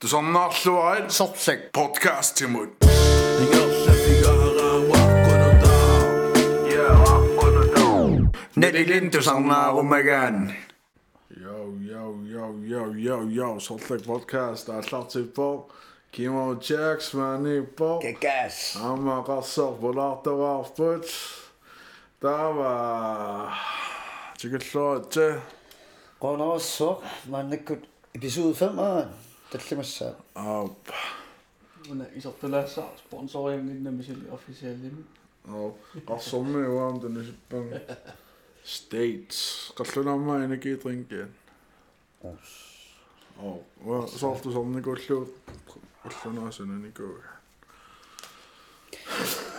Тусарнаарлуарит сорсак подкаст тимут. нэлилин тусарнаарумагаан Yo yo yo yo yo yo сорлог подкаст аллартиппо Кимо Джакс маниппо кекас Ама гарсер полаартаваарпут Тава Чигэллоотэ qonerassoo maannakkut episode 5 aan Dellemassa. Op. Minä isot yleensä sponsorin nimisille officiellin. Op. Kassomme jo on tänne sitten. States. Kallun amma energidrinkkeen. Us. Op. Sortu sonne kullu. Ullunaasena nikuu.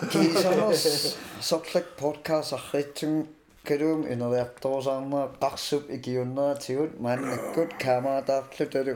Kiisanos sotlak podcast ahritsun kadum inariartorsaarna qarsup ikiunnaatigut maannakkut kaamaatarlu talu.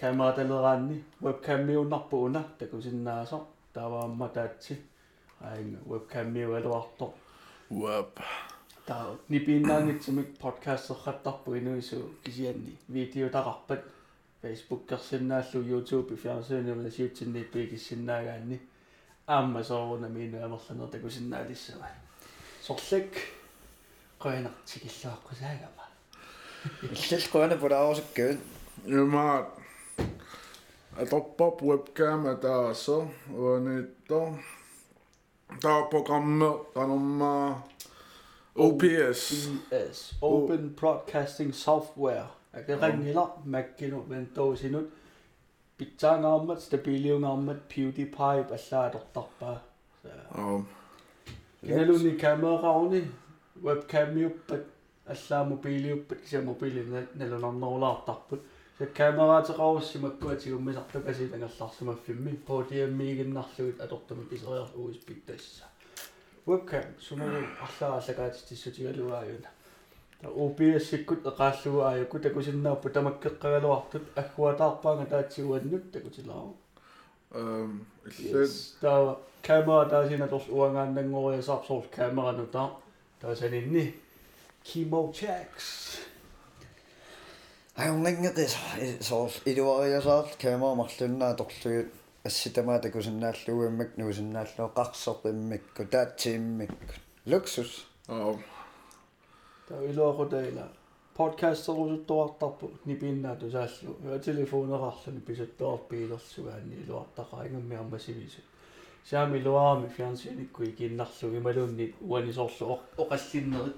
камераталераанни вебкаммиуннарпу уна такусиннаасо тааваамма таатси аинга вебкаммиуалуартор web таа нипиннаангитсимик подкастсерхаттарпу инуису кисианни видеотақарпат Facebook керсиннааллу YouTube фиарсуунамна сиутсинниппи киссиннаагаанни аама сооруна мину амерланер такусиннаалиссава сорлак qoinartikillaaqqusаагама иллалқуана пулаарусуккуун Юма Dropbox webcam taas on. Nyt on programmeertan oma OPS. OPS. Open Broadcasting Software. Ringilla mäkkinut mentoosi nyt. Pitää ngammat, stabiiliu ngammat, PewDiePie, päässää tottapaa. Joo. kamera kamerauni, webcam juppat, ässää mobiili juppat, se mobiili nelonannoulaartarput. Камераатеқаруссимаккуатигуммисарту касилангерларсимаффимми HDMI-гиннарлугит атортумик исериар USB тасса webcam сумагу арлаа аллагаатиссутигалуааюна та OBS-иккут эқааллуааюкку такусиннааппу тамаккеққагалуартут аггуатаарпаанга таатсигуаннут такутилаару эм иллет таа камера таасина торс уангааннангориасаарсоор камеранута таасанинни Kimo checks аюнгингетис соор илуариасаар камера марлуннаа торлугит асситамаа такусиннааллугиммак нуусиннааллуа қарсерпиммикку таатсииммикку луксус аа таа илуақутаила подкастерусуттуартарпу нипиннаату сааллу уа телефонеқарлуни писаттуарпиилерсугаанни илуартақаа ингаммиармасивису саами луарами фиансиниккуи киннарлуги малуунни уанисоорлу оқаллиннери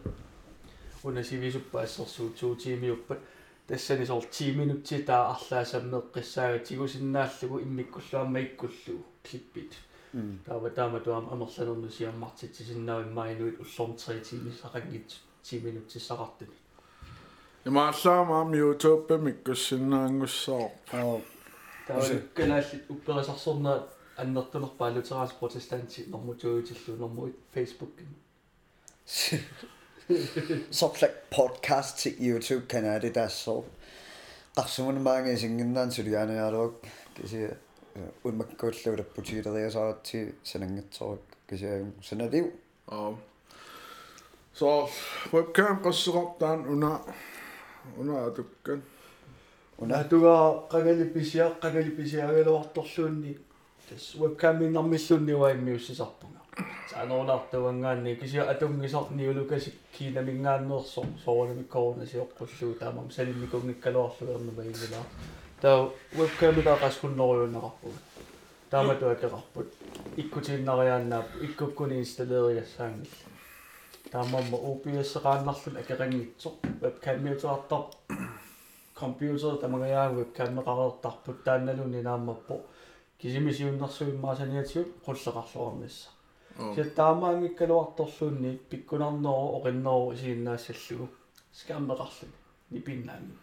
унасивисуппаассерсуу туутиимиуппат тассани соор 10 минутти таа арлаасаммеэққиссаага тигусиннааллугу иммиккуллуамма иккуллу клиппит таава таама туам амерланерну сиаммартитсисиннаавиммаинуит уллорн 3 тимисақангит 10 минутсиссақартуни имааллаамаам YouTube миккуссиннаангуссаа аа таава канааллит упперисарсорнаа аннертунерпаа лютеранс протестанти нормутуутиллу нормуит Facebook Сорлак подкаст til YouTube канали тассоо qarsumunmaangi singinnaан сулиааниаалуак кися унмаккууллула путилериасаратси санангатсорак кисиагум саналиу аа så webcam qassеқартаан уна уна атуккан уна туга qagalipisia qagalipisiagalуарторлуунни тас вебкаминнэрмиллунни уаймиуссисарпунга саанерлартуангаанни кися атунгисарниулукасик кинамингааннерсо соорнамиккорна сиоққуллуу таамам салиммикунгиккалуарлуернама ингила таа вебкамида qaskуннеруйуннеқарпуга таамату акеқарпут иккутииннариааннаап иккуккуни инсталлериассаангилла таамамма OBS-эқааннарлун акерангитсо вебкамиутеартар компьютер тамагаяа вебкамеқареэртарпут таанналуни нааммаппо кисимисиуннэрсуиммаасаниатиут қуллеқарлуарнисса сиаттаамаангиккалуарторлуунни пиккунарнеру оқиннеру сииннаассаллугу скаммеқарлуни нипиннаанги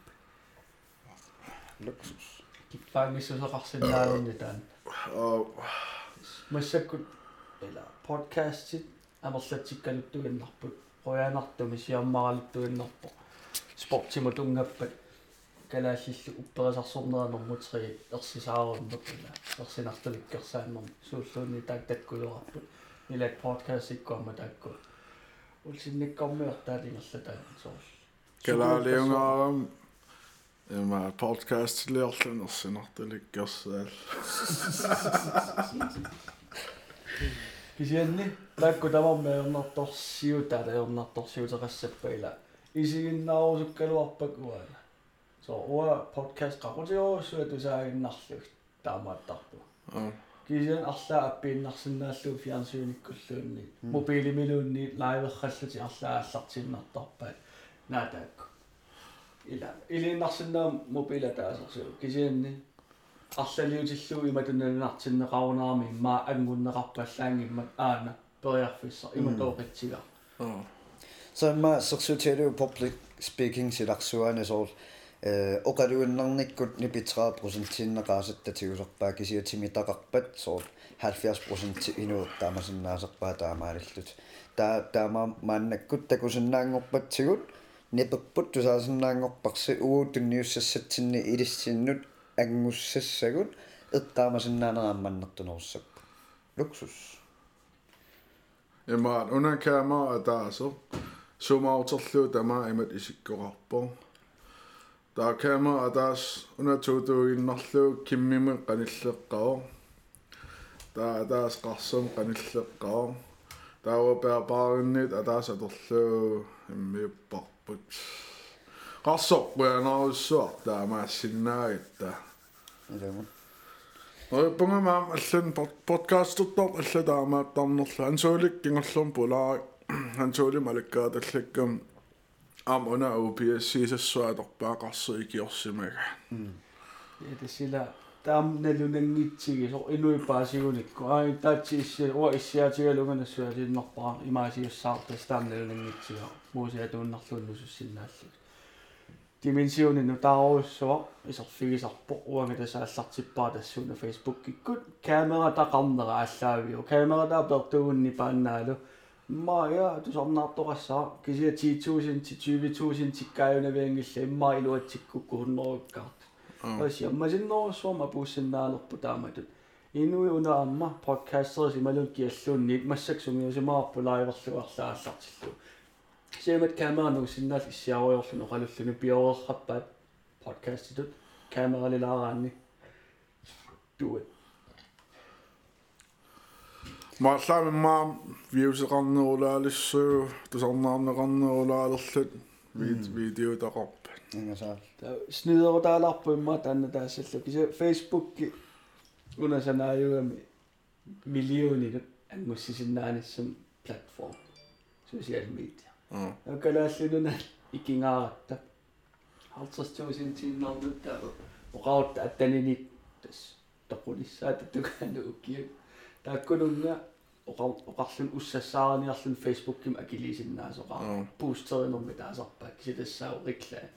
luksus киппаангиссусеқарсиннаалунни таан oo массаккут ила подкастит амерлатиккалуттугиннарпут qoyaanartumi siammaraluttuginnarpo спортимут унгаппат калааллиллу упперисарсорнеранэрмутриит ерсисааруннут ила ерсинартуликкерсааннэрм сууллуунни таак таккулуарпут илак подкаст иккуамма таакку улсинниккормиортаалингерлата соорл калаалиунгаарам эма подкаст лиорлунерсинартуликкерсаал кисианни таакку тамармеернарторсиутаа ернарторсиутерассаппаила исигиннаарусуккалуарпакуана со уа подкаст qaqutiorussuа тусаагиннарлуг таамааттарпу аа кисиан арлаа аппииннарсинааллуу фиансууниккуллуунни мобилимилуунни лайверхаллути арлаа аллартиннартарпаат наатаакку ила илиннарсинаа мобила таасерсуу кисианни арлалиутиллуу иматунналинартиннеқарунаарми маа ангуннеқарпаллаангиммат аана периарфисса иматоқитсига аа så ma sirsuutialu public speaking silarsuani soor э оқалуиннарниккут нипитraa процентиннеқаасаттатигусерпаа кисиатимитақарпат соор 70% инуертаамасиннаасерпаа таамаалиллут таа таама мааннаккут такусиннаангорпатсигут нипеппут тусаасиннаангорпарси уутунниуссассатсинни илиссиннут ангуссассагут эттаамасиннаанераамманнертунерусsak luksus имаат унакаама атаасо сумаутерлуу тама имат исиккоқарпо таа кама атаас унатуутугиннарлуу киммиме каниллеққао таа атаас қарсум каниллеққао таава пеапаариннит атаас аторлуу иммиуппарпут қарсоққуянааруссуар таамаассиннаагитта илама Ой пунгама аллан подкасттор алла таамааттарнерла ансуулик кингорлум пулаа ансуули малаккаа таллаккам ам уна UPSC сассуаторпаа икиорсимага ятасила таам налунангитсиги со инуипаасигуникку аа таатси исси уа иссиатигалуганассуа синнерпаа имаасиуссаартас таам налунангитсига муусиатууннарлууннусуссиннааллу dimensionen taaruussua isерфигисарпо уанга тасааллартиппаа тассууна facebook иккут камера тақарнера аллаавиу камера таапертугунни пааннаалу Маая тусарнаартоқассаа кисия 10000 20000 тиккааюнавиангилла иммаа илуатсиккукку хуннеруккаарт асиа масиннерусуама пууссиннаалерпу тааматут инуи унаамма подкастерс ималун киаллуунни массаксунгиусимаарпу лайверлуарлааллартиллу сиамат камерануг синнаал иссиаруйорлуну qalulлуну пиорерраппаат подкаститут камералилаараанни туут мааллаами маа виусеқарнерулаалиссуу тусарнаарнеқарнерулаалерлут видео тақарпа ингасаа снидерутааларпу имма таанна таассаллу киса фейсбукки унасанааюгами миллионинут ангуссисиннаанассам платформ. Social media аа акалааллунуна икингааратта 50000 тиннарнуттаа оқаутта аттанини тас тоқулиссаата тукану уккиу тааккунунга оқар оқарлун уссассаараниарлун фейсбукким акилисиннаасоқаа бустеринерми таасарпаа киситассаау риклаа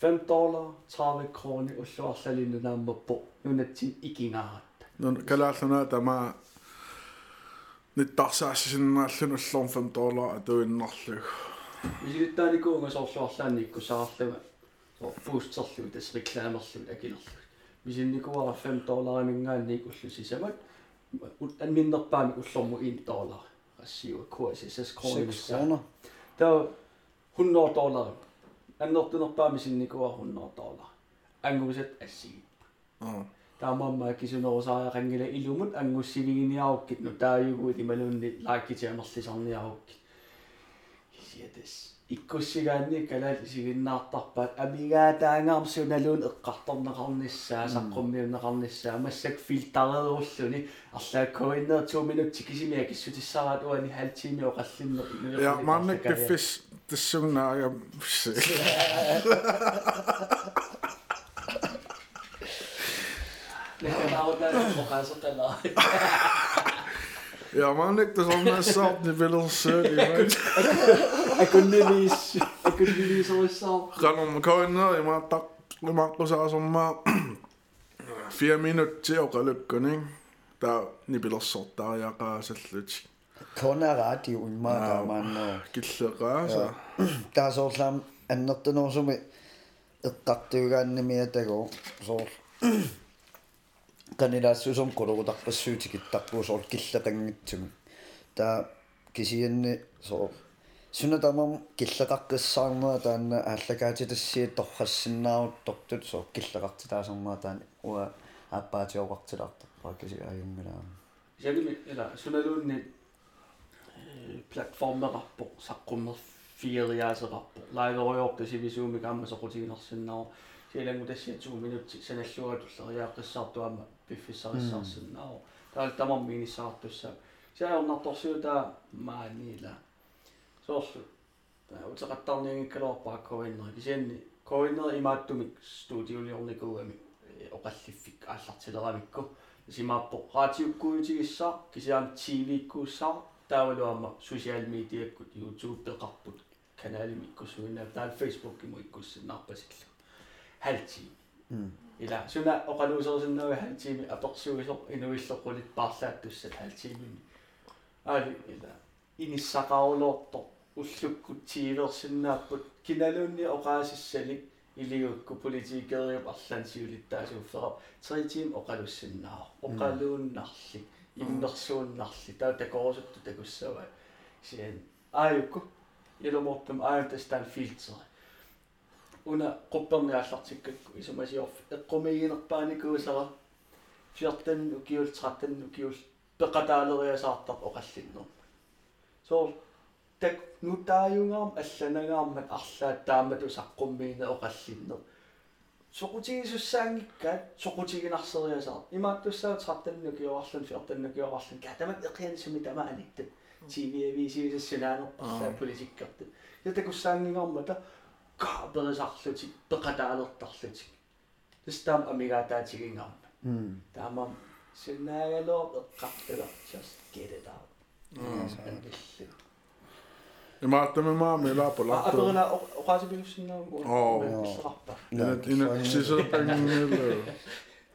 5 доллар 30 крони уллуарлалинну нааммаппо нунатсин икингааратта нун калааллунаа тама ниттарсаассисиннааллун уллорм 5 доллар атуиннарлуг мисилиттааникуунга соорлуарлаанникку саарлуга соо бустерлуг тас рекламерлуг акилерлуг мисинникуара 5 долларимингаанник уллусисамат анминнерпаами уллорму 1 доллар рассиуа куасисас кронимисса kroner. Таа 100 доллар аннертунерпаами синникуа 100 доллар ангусат ассиги аа таамаамма кисунерусаариақангила илумут ангуссивигиниаруккит ну тааюгуут ималуунни лааккитиамерлисарниаруккит кисиатас иккуссигаанни калаал исигиннаартарпаат амигаа таангаарсу налуун эққарторнеқарниссаа саққуммиунеқарниссаа массак филтарееруллуни арлааккоиннер 2 минутти кисимиа киссутиссараат уани халтими оқаллиннер Ja, man ik dus al mijn sap niet willen zeggen. Ik kan niet eens, ik kan niet eens al sap. Kan om kan nou, je maakt tak, je maakt pas als om maar vier minuutje ook al lukken, hè? Daar niet willen kan ze het. Kona rati umma da man. Killera så. Der øh, så slam andet noget som er tattuganne med det går så. quluqutарпассуутикиттарпуу соор киллеқангитсуми таа кисианни соор сунатамам киллеқаққиссаарнера таанна ааллакаатитассиит торрассиннааруттортут соор киллеқартитаасарнера таани уа ааппаатиоқартилаартарпаа киси аюнгилаама jalimi ila sunaluunni платформерарпо саққуммер фиериаасеқарпо лайверуйорта сивисууми камма соқутигинерсиннаа силангу тассиатсугу минутти саналлуатуллериааққиссаартуама пиффиссариссаарсиннаа таал тамарми иниссаартусса сиаорнарторсиутаа маанила соорлу утеқаттарниангиккалуарпаа ковиннери кисианни ковиннери имааттумик студиулиорникууами оқаллиффик ааллартилерамикку симааппо раатиуккуутигиссаа кисиаам тв-ккууссаа таавалуама социал медиаккут youtube пеқарпут каналими иккусуинаа таал facebook киму Иккуссинаарпасиллу халти ила суна оқалуусерсиннава халтими аперсуисо инуиллеққулит паарлааттуссат халтимини аали ила иниссақарулоорто уллуккут тииверсиннааппут киналуунни оқаасиссалик илиукку политикериуп арлансиулиттаасууффера тритим оқалуссиннаа оқалууннарли иммерсууннарли таа такорусутту такуссава сиан ааюкку илумортум аайтастан фильтер уна qupperniallartikkakku isumasiorf eqqumiginerpaanikуусара 14 ukiul 13 ukiul peqataaleriasaartaq oqallinner so так нутааюнгаам алланагаармат арлаат таамату саққуммиина оқаллиннер соқутигисуссаангиккаат соқутигинарсериасаар имааттуссаа 13 киорарлун 14 киорарлун катамат эқиансуми тама аниттат TV-висиусассунаанерпарлаа политиккертут ятакуссаангингаармата кааперисарлутик пеқатаалертарлутик тустаам амигаатаатигингаарма таамам сунаагалоо эққартула just get it out Mm. имааттамимаа милааппа аперна оқаасипилуссиннаа Oo. писсеқарпа инат инат сисерпангилу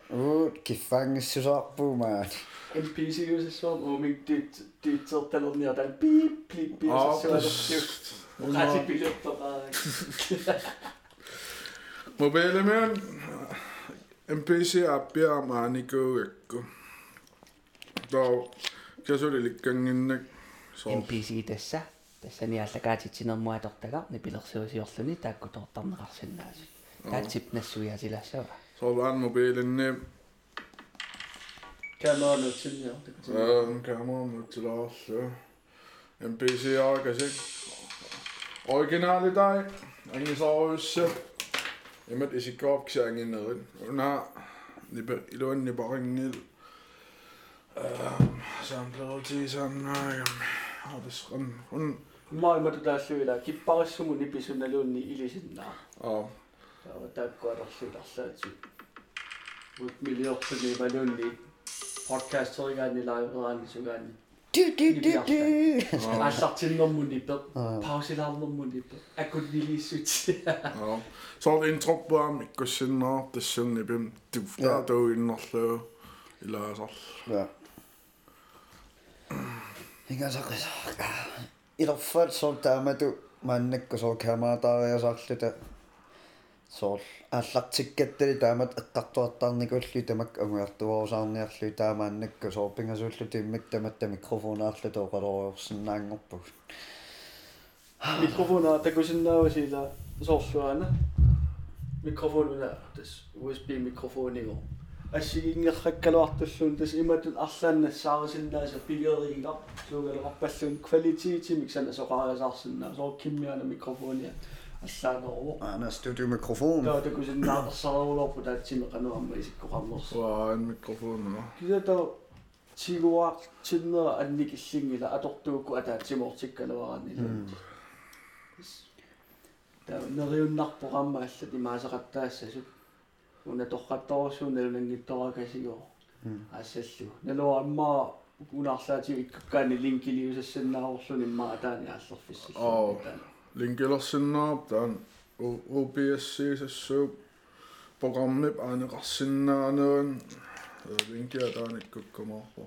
уу киффангиссусаарпуумаа NPC юусассуам уумик тит титсерталерниа таа пип плип пип 뭔가- 같이 빌렸다가 모바일이면 MPC appia maanikuekku. oli käsyrilikkän inne. NPC tässä. Tässä niin, niistä käytit sinun mua tohtega, niin piloksi olisi jossain niin täkku tohtan raksin näisi. Tätsip ne suja sillä se on. Se on vaan mobiilin, niin käymään nyt sinne. Äh, mikä mä oon nyt sillä asia. NPC aikaisin. Originale dej. Agnes Aarhusen. Emmet esikkoopksia anginnerin. Una iloin niparingil. Saamtlerutiisan aagam. Haadisran. Un... Maailma tutassuila. Kipparissumun nipisunnaluunni ilisinnaa. Oo. Saava takkuatarsuitarlaatsi. Mut miljoortunivaluunni. Podcast-torigaani laiveraani sugaani. du du du du. Mä satsin lommun dippel. Pausi la lommun dippel. Äkut nilisutsi. Se oli intro på mikkosin no, tässä on nipin tuftaa tuin nolle. Ilasal. Ja. Inga sakasa. Iloffat sol tämä tu mannekko sol kämaa täällä ja sallita соор ааллартиккаттали таамат эққартуартаарникулли тамак агуартуорусаарниарлу таамааннакку соо пингасууллу тиммак таматта микрофонаарлу тоқалориорсинаангорпуг микрофона такусиннаавасила соорлуана микрофонуна тас USB микрофониго ассигингерраккалуартуллуун тас иматут арлааннассаарисиннааса пигериинга суугалеқарпаллуун квалитиитимик сана соқариасаарсиннаа соо киммиана микрофония аллаанерво ана студио микрофон. Таа такусиннаақарсаравулорпу таатсимеқануамма исиккоқарнерс waa en mikrofon кисата тигуар тиннера анникиллингила атортуукку атаатсимоортиккалуаранила таа нериуннарпорамма аллат имаасақаттаассасут уна торраттарсуун налунгитторакасиго ассаллу. Налуа аммаа унаарлаати иккаккаани линкилиусассаннааорлун имма атаани ааллерфиссис Oo. linkilersinnaap taan UPSC sassuup programmip aaneqarsinnaanуун линкиа тааниккуккумаарпо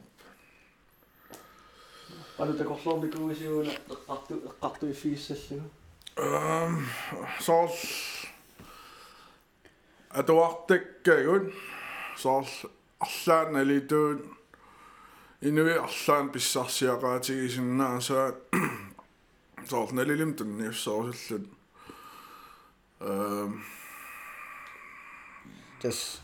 палу такорлоорникуусиуна эққарту эққарту фииссаллуга эм соол атуартаккагун соол арлаан налитуун инуи арлаан писсарсиақаатигисиннаасаат соол налилим тунниуссоорсуллут эм. Тас.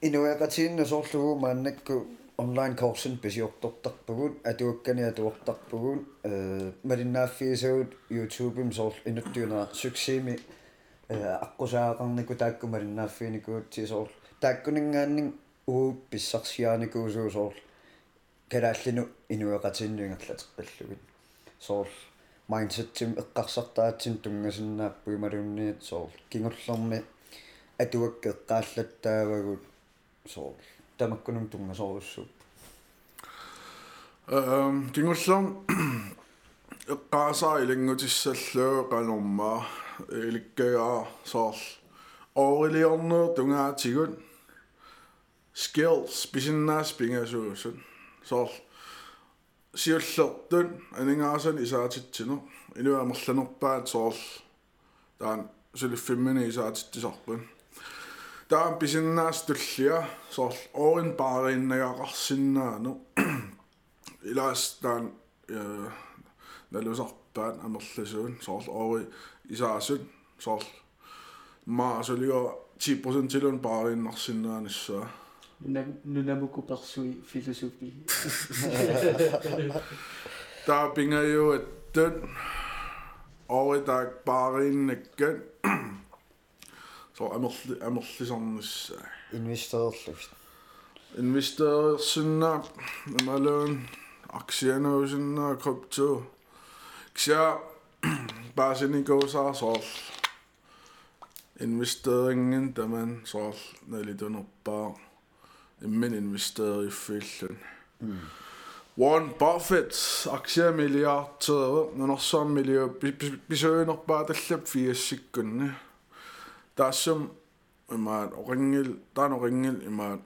Инуяqatiinna соорлугу мааннакку онлайн курсин писиортортарпагут атуаккани атуортарпагут э малиннааффиисагут ютубим соорл инуттуунера суксиими э аққусаақарнику таакку малиннааффиникуут ти соорл тааккунингааннин уу писсарсиааникуусуу соорл калааллину инуяqatiinnuingerlateqqallugut соорл майндсеттим эққарсартаатсин тунгасиннааппуи малунниит соорл кингуллерми атуакка эққааллаттаавагут соорл тамаккунум тунгасооруссуп эм кингуллерм эққаасаа илингутиссаллуу канормаа иликкагаа соорл орилиорнер тунгаатигут skills писиннаас пингасуусут соорл сиуллертун анингаасан исаатитсину инуамерланерпаат соорл таан сулиффиммини исаатиттисарпун таан писиннаас туллиа соорл оорин баариннагақарсиннаану илаас таан э налусарпаат амерласуун соорл оори исаасут соорл маасулио 10% nunamukuparsui filosofi. Der binger jo, at den over der bare en igen, så er måske er måske sådan investerløft. Investor sinna, malon aktierne og sinna krypto. Ksia bare sinne går så så. Investeringen der man så når lidt under bare таман соор налитунерпаа иммин инвестериффиллун Warren Buffett аксиамилиартер нунерсаам милиу писуинерпаа таллап фиассиккунни таассам имаат орингил таан орингил имаат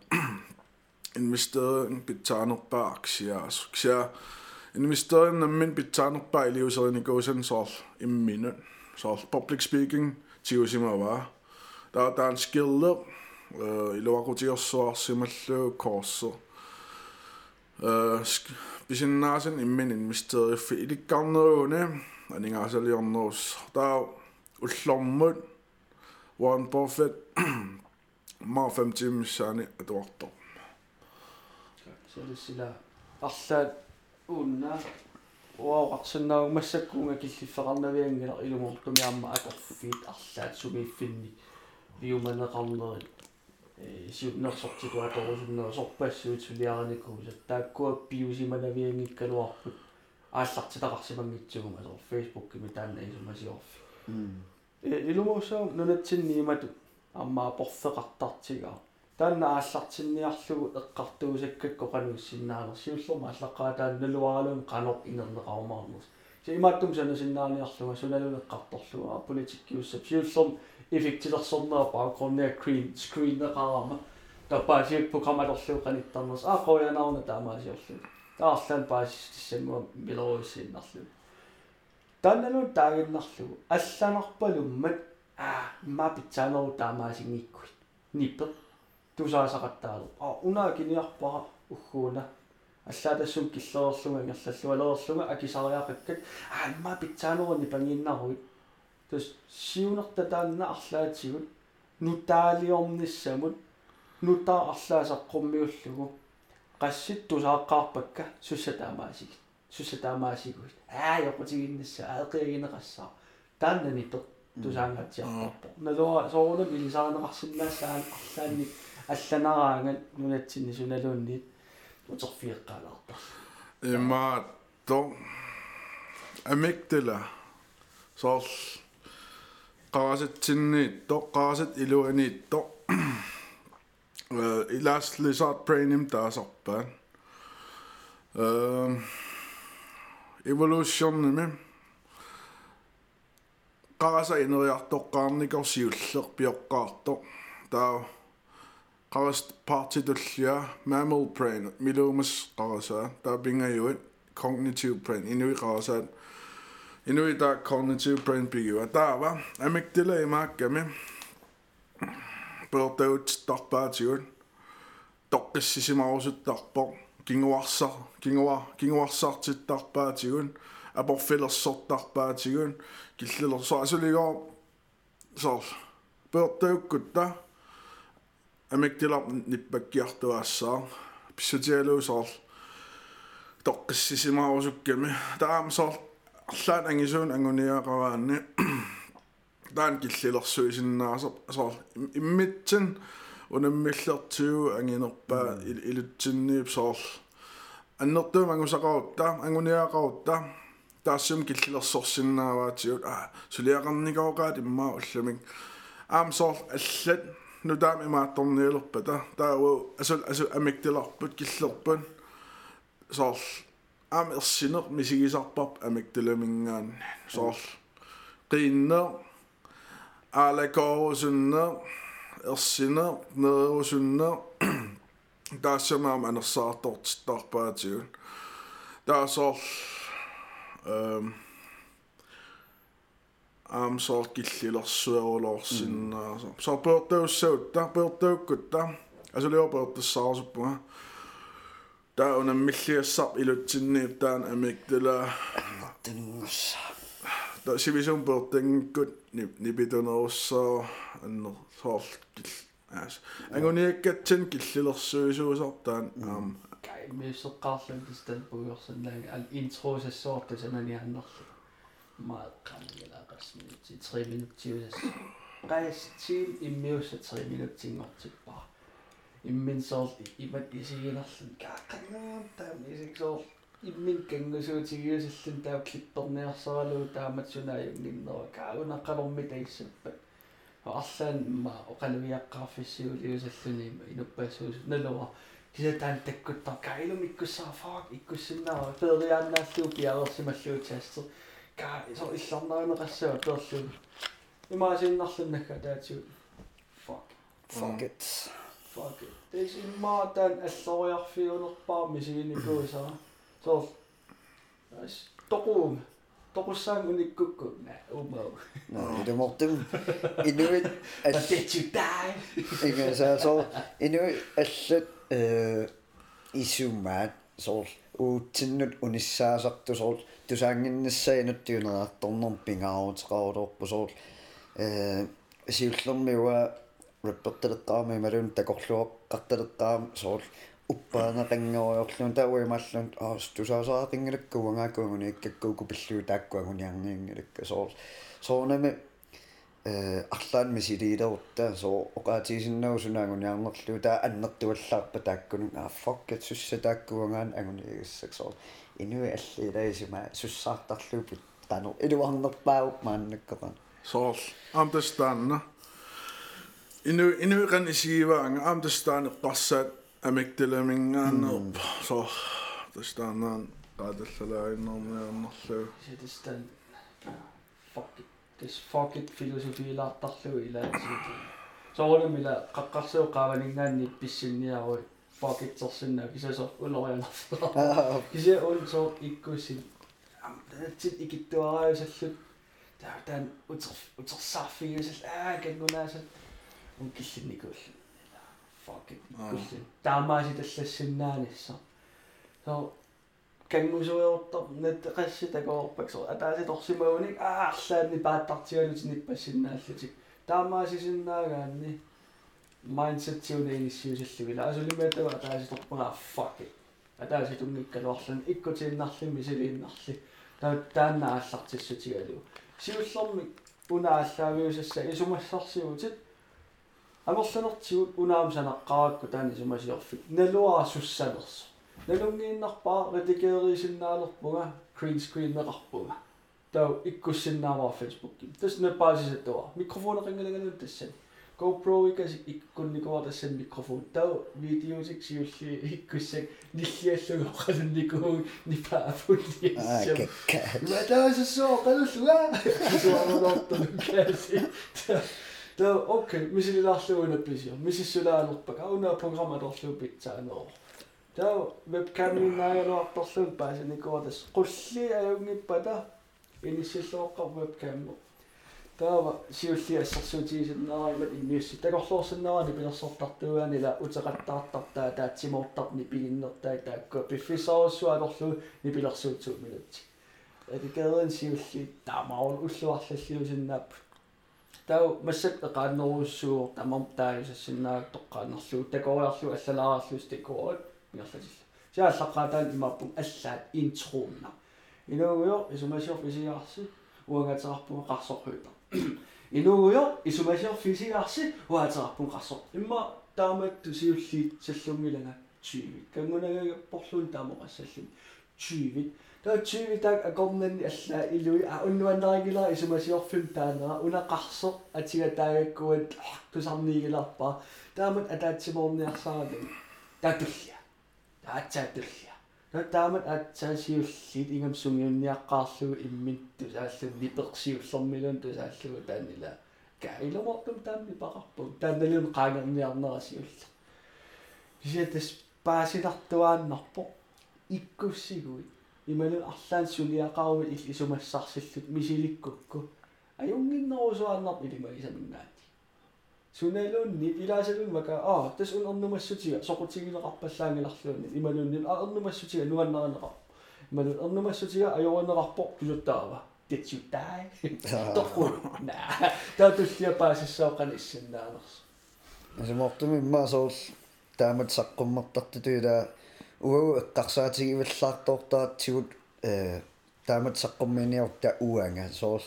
инвестеринг питсаанерпаа аксиаас кся инвестерин наммин питсаанерпаа илиусеринникуусан соор имминут соор public speaking тиусимаваа таа таан скиллер э илуакутиорсуарсималлуу коорсо э бисиннаасен иммин инвестериффи иликкарнерууне анингаасалиорнерус таа уллормут Warren Buffett маа 50 миссаани атуартор сэлсила арлаат уунна уаоқарсиннаагу массаккуунга киллиффеқарнавиангила илумортумиамма аторфиит арлаат сумииффинни виуманеқарнери э сиутнерсортикуа торусуннера сорпассуут сулиараникуусат тааккуа пиусиманавиангиккалуарпут ааллартитақарсимангитсугума сор фейсбук кими таанна исумасиорфи э илумуусаа нунатсинниимату аммаа порфеқартартигаа таанна ааллартинниарлугу эққартуусаккакко қануссиннаанер сиуллерма аллаққаа налуаралуун қанор инернеқарумаарнус симааттум санасиннааниарлуга суналунеққарторлуга политиккиуссап сиуллерм эффектилерсорнера баакгруннеа крин скринеқарама тапаасиак программалерлуг қаниттарнерс аа қоянаарна таамаасиорлу таарлаан паасистиссамуа милоруссииннарлу таанналу таагиннарлугу алланарпалуммат аа ма питсаанеру таамаасингиккуит ниппе тусаасақаттаалу. А унаа киниарпара уггууна аллаатассум киллерерлунга ингерллуалерерлунга акисариақаккат а имма питсаанерни пангиннаруит тус сиунерта таанна арлаатигут нутаалиорниссамут нутаа арлаасаққуммиуллугу qassит тусааққарпакка суссатаамаасиг суссатаамаасигуит аа йоқутигиннасса аэқиагинеқассаа тааннани пер тусаангаатсиарпарпо налуа соорунам илисаарнеқарсиннаассаан арлаанни алланараангат нунатсинни суналуунниит утерфиэккаалаартар имма то амиктела соор qaasatsinniit to qaasat iluaniit to э илааслисаат прейним таасарпаа э evolutionними qaasa ineriartoqqaarnikor siuller pioqqaarto таа qawast partitullia mammal brain milumas qawasa ta pingajuit cognitive brain inui qawasa inui ta cognitive brain pigua taava amygdala imaakkami pertaut tarpaatigut toqqissisimarusuttarpoq kinguarsar kinguar kinguarsartittarpaatigut aporfilersortarpaatigut killilersa asuligor sor pertaukkutta амиктилар ниппаккиартуаассаа писсутиалуусоор тоққиссисимаарусукками таам соор арлаан ангисуун ангуниақараанни таан киллилерсуисиннаасо соор иммитсин унаммиллертиу ангинерпаа илутсинниип соор аннертуум ангусақарутта ангуниақарутта таассум киллилерсорсиннааваатиут а сулиақарникаоqaат иммаа улламик аам соор аллат нутаами маатторниилерпата тааву асул асу амиктиларпут киллерпун соор аам ерсинер мисигисарпарп амиктиламингаан соор qinner аалакоорусуннер ерсинер нерусуннер таассамаам анерсаартортиттарпаатигун таасоор эм аамсоор киллилерсуарулоорсиннаасо сорпеортауссаутта пеортауккутта асулиорпеортассаарсуппуга таа унаммиллиассар илутсинниип таан амиктала тэнгэс та сивисум пеортангкут нипитунеруссаа аннер соор кил аас ангуниаккатсин киллилерсуисуусартаан аам кай мисеққарлун тистан пуйорсаннаага ал интросассоорта сананианнерлу мааққамилаақасмити 3 минуттиусас qaissiin immiussa 3 minuuttingortippa imminsоор имат исигинерлун кааққангаам таам исиксоор иммин кангусуутигиусаллун таа клипперниарсаралуу таамат сунааюнгиннера каагунаққалорми таиссаппат арлаан ма оқалуиаққарфиссиулиусаллуни инуппассуус налуа кисатаан таккуттар каилум иккуссаа фаак иккуссиннаа периааннааллуу пиаерсималлуутаастер kaa iso islarnaarna qassautterllu imaasinnerlunakka taatsu fuck. Fuck mm. it. Fuck it. This immaa taan alloriarfiunerpaa misiginipuisara soor as toquum toqussaang unikkukku na umau no det mortum inuit attetsu tai ikke så så inuit allat øh isummaat soor uutinnut unissaasartu soor тусаангиннассаинуттиунераартторнер пингаарутеқарулерпу соор э сиуллермиуа реппертелеққарми малун такорлуоққартелеққарам соор уппаанеқангериорлун тауималлун аас тусаасаақингилаккуангааккуангуни иккаккууку пиллуу тааккуангуниарниингилакка соор соонами э арлаан мисилиилерутта соо оқаатисиннагу сунаангуниарнерлуу таа аннертуаллаарпа тааккуну аа фоккет сусса тааккуангаан агуниигассак соор инуи аллилаисима суссаартарлуупит тану илуарнерпаау мааннаккеран соор амтастаанна ину инуиқан исигиваанга амтастаанеққарсаат амикталамингаанерп соор тастаанаан qaatallalaainnarmiarnerlu ситистан fuck it this fuck it философиилаартарлуи илаатигит соорнамила қаққарсуу qaavaningaanni писсинниаруи Fuck it сорсинна кисасо улорианерфера кисе он со иккусин ам тит икиттуараасаллут таа таан утер утерсаарфигисал аа кангунаасат ун киллинникуулла fuck it иккуллин таамааси таллассиннаанисса so кангусуйортор наттеқасси такоорпаксо атааси торсимауник mindset ti o'n ei sy'n sillu fi. As i'n meddwl, a da eisiau dwi'n gwneud, ah, fuck it. A da eisiau dwi'n gwneud allan, igo ti'n nallu, mi sy'n fi'n nallu. Da da na llatis sy'n ti edrych. Siw llom wna alla fi oes ysau, eisiau mwyn sasi o'n ti. A allan oti wna am sy'n agaag o dan eisiau mwyn sy'n offi. Nelw a swsan os. Nelw ngin napa, redigeri sy'n na lwbwnga, green screen na lwbwnga. Da igo sy'n na wa Facebook. Dys na basis edo. Mikrofonar ringan ringan ringan ringan ringan GoPro икас иккунникуа тассан микрофон тау видеосик сиулли иккуссак ниллиаллугу қалунникуу нипаафулли аа кекка матаасассоо қалуллуга суарнерторну кааси таа окей мисилилаарлугуна писио. Мисиссулаанерпак ауна программаторлуу питсааноо таа вебкаминаагалуарторлуут паасаникуатас qulli ajungipпата инисиллооққар вебкаммо таава сиулли ассерсуутигисиннааримат иммиусси такорлуорсиннарани пилерсортартуаанила утеқаттаартартаа таатсимоортарни пигиннертаа таакку пиффисааруссуалорлу нипилерсуутсуут минутти атикаерин сиулли таамаун уллуарлаллиусиннаап тау массак эқааннеруссуор тамам тааюсассиннаак тоққаанерлуу такориарлу аллалаарарлус такоот миерлатилла сааллаққаатаан имааппун аллаат интруунна инуугуйо исумасиор фисиаарси уангатерарпуга қарсорхуита инуугуйо исумасиор фисиаарси уатерарпун қарсор имма таамат тусиуллиит саллунгилага 20 кангунагагаппорлуун таамоқассаллун 20 таа 20 таак акорнани аллаа илуи а уннуаннаригила исумасиорфим таанера унақарсо атига таагаккуат тусарнигиларпаа таамат атаатсимоорниарсааралу татулля таатсаатулля таамат атсаасиуллит ингам сунгиунниаққаарлугу иммит тусааллу ниперсиуллэрмилун тусааллугу таанила. Каиломортум таамми пақарпу таанналиун qaangerniarnerasiulla кисиатас паасилартуааннарпо иккуссигуи ималу арлаан сулиақаруи ил исумассарсиллут мисиликкукку. Аюнгиннерусуааннарп илимагисаминнаати суналуунни илаасалун мака аа тас ун орнумассутига соқутигилеқарпаллаангиларлуунни ималуунни а орнумассутига нуаннеринеқар ималу орнумассутига ajorинеқарпо пилуттаава did you die? Тоққу на таатуллиа паасиссаоқани иссиннаанерс асимортуми иммаасоорл таамат саққуммартартутуила уау эққарсаатигиваллаартоортаатсигут э таамат саққумминиорта уанга соорл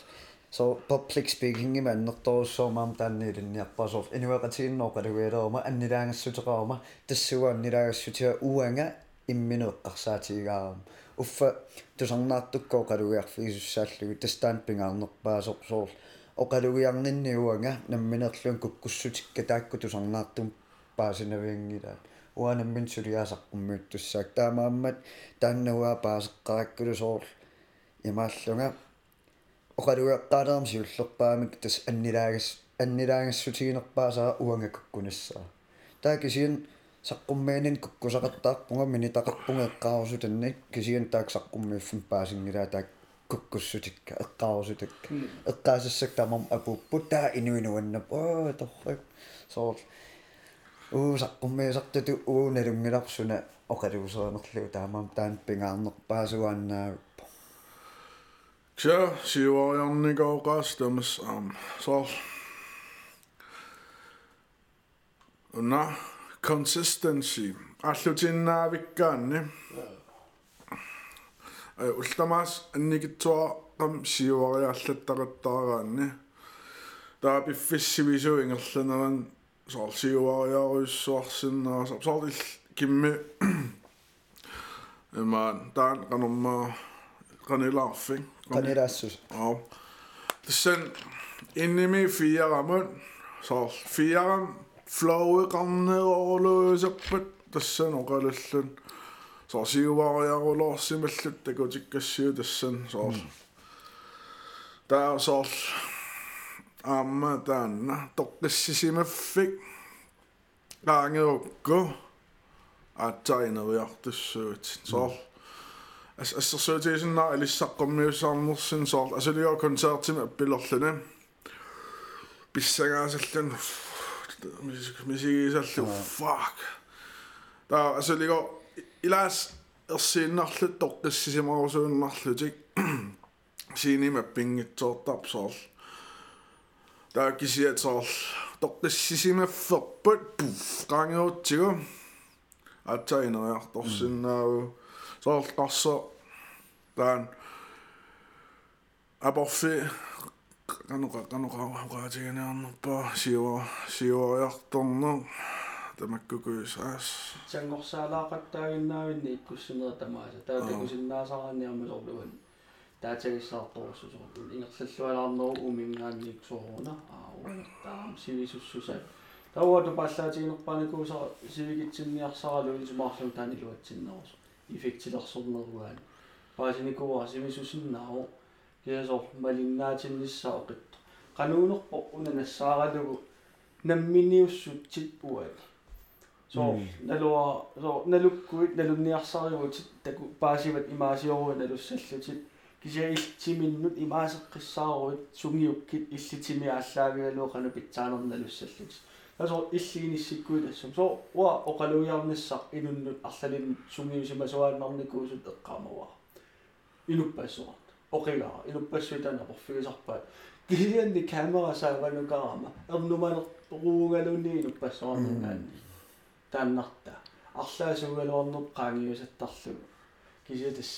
so public speaking im аннерторуссоомаам таанниилинниарпасоор инуэқатигиннооқалугиалерма аннилаангассутеқарма тассуа аннилаагассутиа уанга имминеэққарсаатигаарам уффа тусарнаартуккоо қалугиарфигисуссааллугу тастаан пингаарнерпаасоқ соор оқалугиарнинни уанга намминерлуан куккуссутикка таакку тусарнаартум паасинавиангилаа уанаммин сулиаасаққуммиуттуссаак таамааммат тааннауаа паасеққараккулу соор имааллунга оқалуяqqaaleram siullerpaamik tas annilaagas annilaaгассутигинерпаасаа уангаккунассаа таа кисиан саққуммаанин куккусақаттаарпунга минитақарпунга эққаарусу танник кисиан таак саққуммиуффим паасингилаа таак куккуссутикка эққаарусутакка эққаасассак тамам апуппут таа инуинуаннап оо торрак соор уу саққуммиусартуту уу налунгиларсуна оқалуусуанерлугу таамаам таан пингаарнерпаасуааннаа Tja, sivuarianni kaukastamas am sol. Na, consistency. Allu ti'n na fikkaanni. Ulltamas, annigittua qam sivuari allattaqattaaraanni. Taa piffissi visu ingerlanaran sol sivuariaruissuarsinnaa sol ill kimmi. Emaan, taan qanormaa qanilaarfing. Qanilaassus ja tassan innimi fiaramut so fiaram flowe qarneerluusappat tassan oqalallun so siuvariarulorsimallut takutikkassiu tassan so taa so amma taanna toqqissisimaffik qaangerukku aattaineriartussuut so mm ассерсуутигисиннаа алиссаққуммиуссаарнерсин соор асулио концертима аппилерлуна писсагаасаллун мисигисаллу fuck та асулиго илаас ерсииннарлут тоққиссисимарусууннарлутик синима пингитсоортарп соор та кисиат соор тоққиссисимафферпут пуф qaangerutsigu атсаинериарторсиннааву соор қарсо таан аборфи канука канука угаатигинеарнерпа сиуа сиуаярторнер тамаккукуисаас сангорсаалаақаттаагиннаавинни иккуссинера тамааса таатакусиннаасараанниармалорлуган таатагиссаарторуссусоо ингерллуалаарнеру умингаанник соорна аа таам сивисуссуса тауату паллаатигинерпааникууса сивигитсинниарсаралу исумаарлу таанилуатсиннерусо qanuunerpo unaнассааралугу намминиуссутсит уат so nalua so nalukkuit nalunniarsaruutit taku paasivat imaasiorua nalussallуtit kisia iltiminnut imaaseqqissaaruit sungiukkit illitimiaallaagialuoqanu pitsaanernalussallut also illiinissikkuit assum so wa oqaluiarnissaq inunnut arlalin sungiusimasuaannarnikuusut eqqaamava inuppassuart oqilaa inuppassuitana porfigisarpaat kisianni kamera saavanukaraama ernumaner ruungalunni inuppassuarningaanni тааннарта арлаасугалуарнуп qaangiusattarlugu кисиатас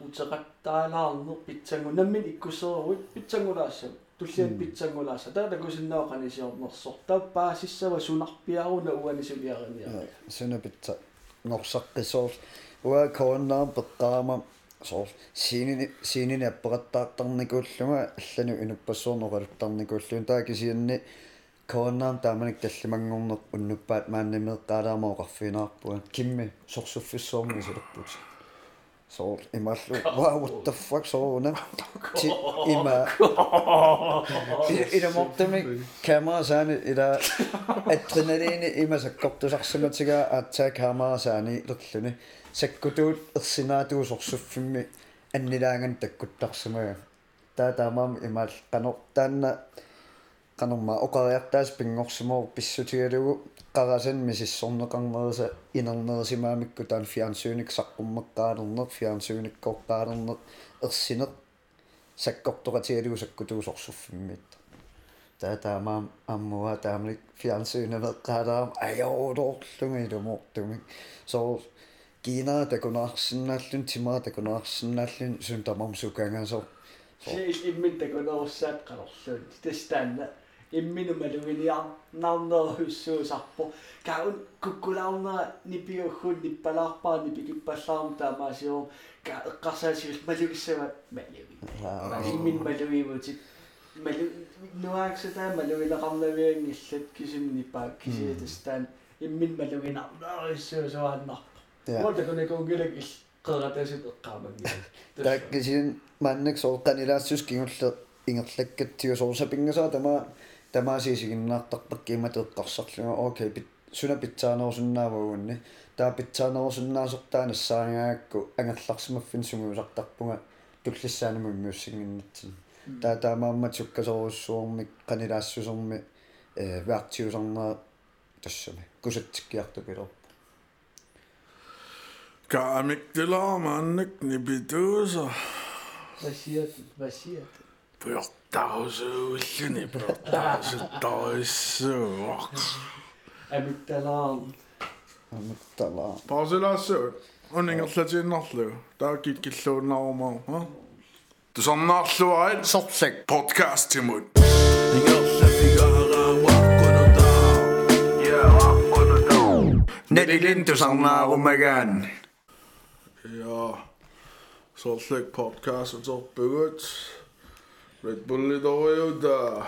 утеқаттаалаарнер питсангу наммин иккусеруит питсангулаассам туллиан питсангулааса таа такусиннаа канисиорнерсор таа паасиссава сунарпиаруна уанисулиариниа суна питса норсаққисоор уа кооннаам пеққаама соор сиинини сиинини аппеқаттаартарникууллуга аллану инуппассуорнералуттарникууллуун таа кисианни кооннаам тааманик таллимангорнер уннуппаат мааннамеэққалаамаоқарфинаарпуа кимми сорсуффиссуорми силерпут So imallu, wow, what the fuck, so na. Ti ima. Ida mottami kamera sani, ida adrenalini ima sa koptu saksangatiga atsa kamera sani lulluni. Sekkutuut irsinaatuu sorsuffimmi annilaangan takkuttarsumaga. Taa tamam imal qanortaanna qanarma oqariartaaspinngorsumo pissutigalugu qarasanmi sissorneqarnerisa inernerisimaamikku taan fiansuunik saqqummeqqaalerner fiansuunikkoqqaalerner ersineq sakkortoqatigalugu sakkutuusorsuffimmiitta таатаамаа аммуа таамлик фиансуунавеққалаам аёолоорлунга илумортумик соо кина такунаарсиннааллун тимаа такунаарсиннааллун сун тамарсукангасо сиис иммин такунерсаат қалорлуун тастаанна qanorluun tastaanna имминумалугиниар нарнерхуссуусарпо каун куккулаарнера нипиуггун ниппалаарпаа нипикиппаллаарм таамаасиор ка эққарсаасигил малугиссава малуги иммин малугимутик малу нуаксата малугилеқарнавиан иллат кисимнипаа кисиатастаан иммин малугинарнеруссуусуааннарпо уотакунекунгилак ил qeratасит эққаамагги так кисин маннак сооққанилаассус кигулле ингерлаккатсиу соорсапингасаа тама тамаасиисигиннаартарпак киматеэккарсарлуга окей пит суна питсаанерусуннаавагунни таа питсаанерусуннаасортаанассаагаакку ангерларсимаффин сугуусартарпунга туллиссаанаму миуссингиннатсин таа таамаамма суккасоруссуормик канилаассусерми э ваартиусарнаа тассами кусатсиккиартупилер Kaamik tilaamannik nipituusa. Васиат Dagsuhusene på dagsuhusene. Amygdalaan. Amygdalaan. Pausilaasuut. Uningerlatiin narlu. Taakit killuunnarumaa. Tusornaarluarit sorlik podcast timut. Nelilin tusornaarumagaan. Ja. Sorlik podcast on soppunut. Red Bulli torjuta.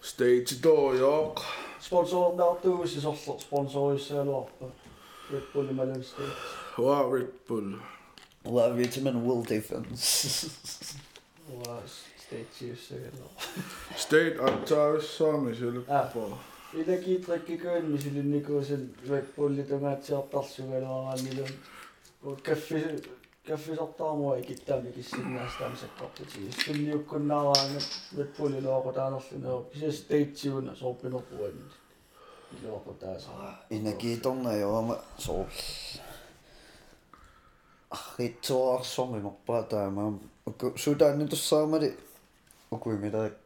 Stage torjuq. Sponsornertuus isorlu sponsorissaluarpa. Red Bull Bulli Malin State. Waa Red Bull. Love Vitamin Will Defense. Waa State Chiefs State Antaussaami siluppo. Iläki trekkiköön misilinnikuu sen Red Bulli tomaattiartarsugaluaraannilun. Kaffisi каффисортаармуа икиттаами киссиннаастаами саккортути сунниуккуннаараанга Red Bull илоокутаанерлунео кися стейтсиуна соорпинерпуани илоокутааса инакииторнаёрама соо арритсуарсорми морпаа таамаам уку судаанни туссаамали укуимилерак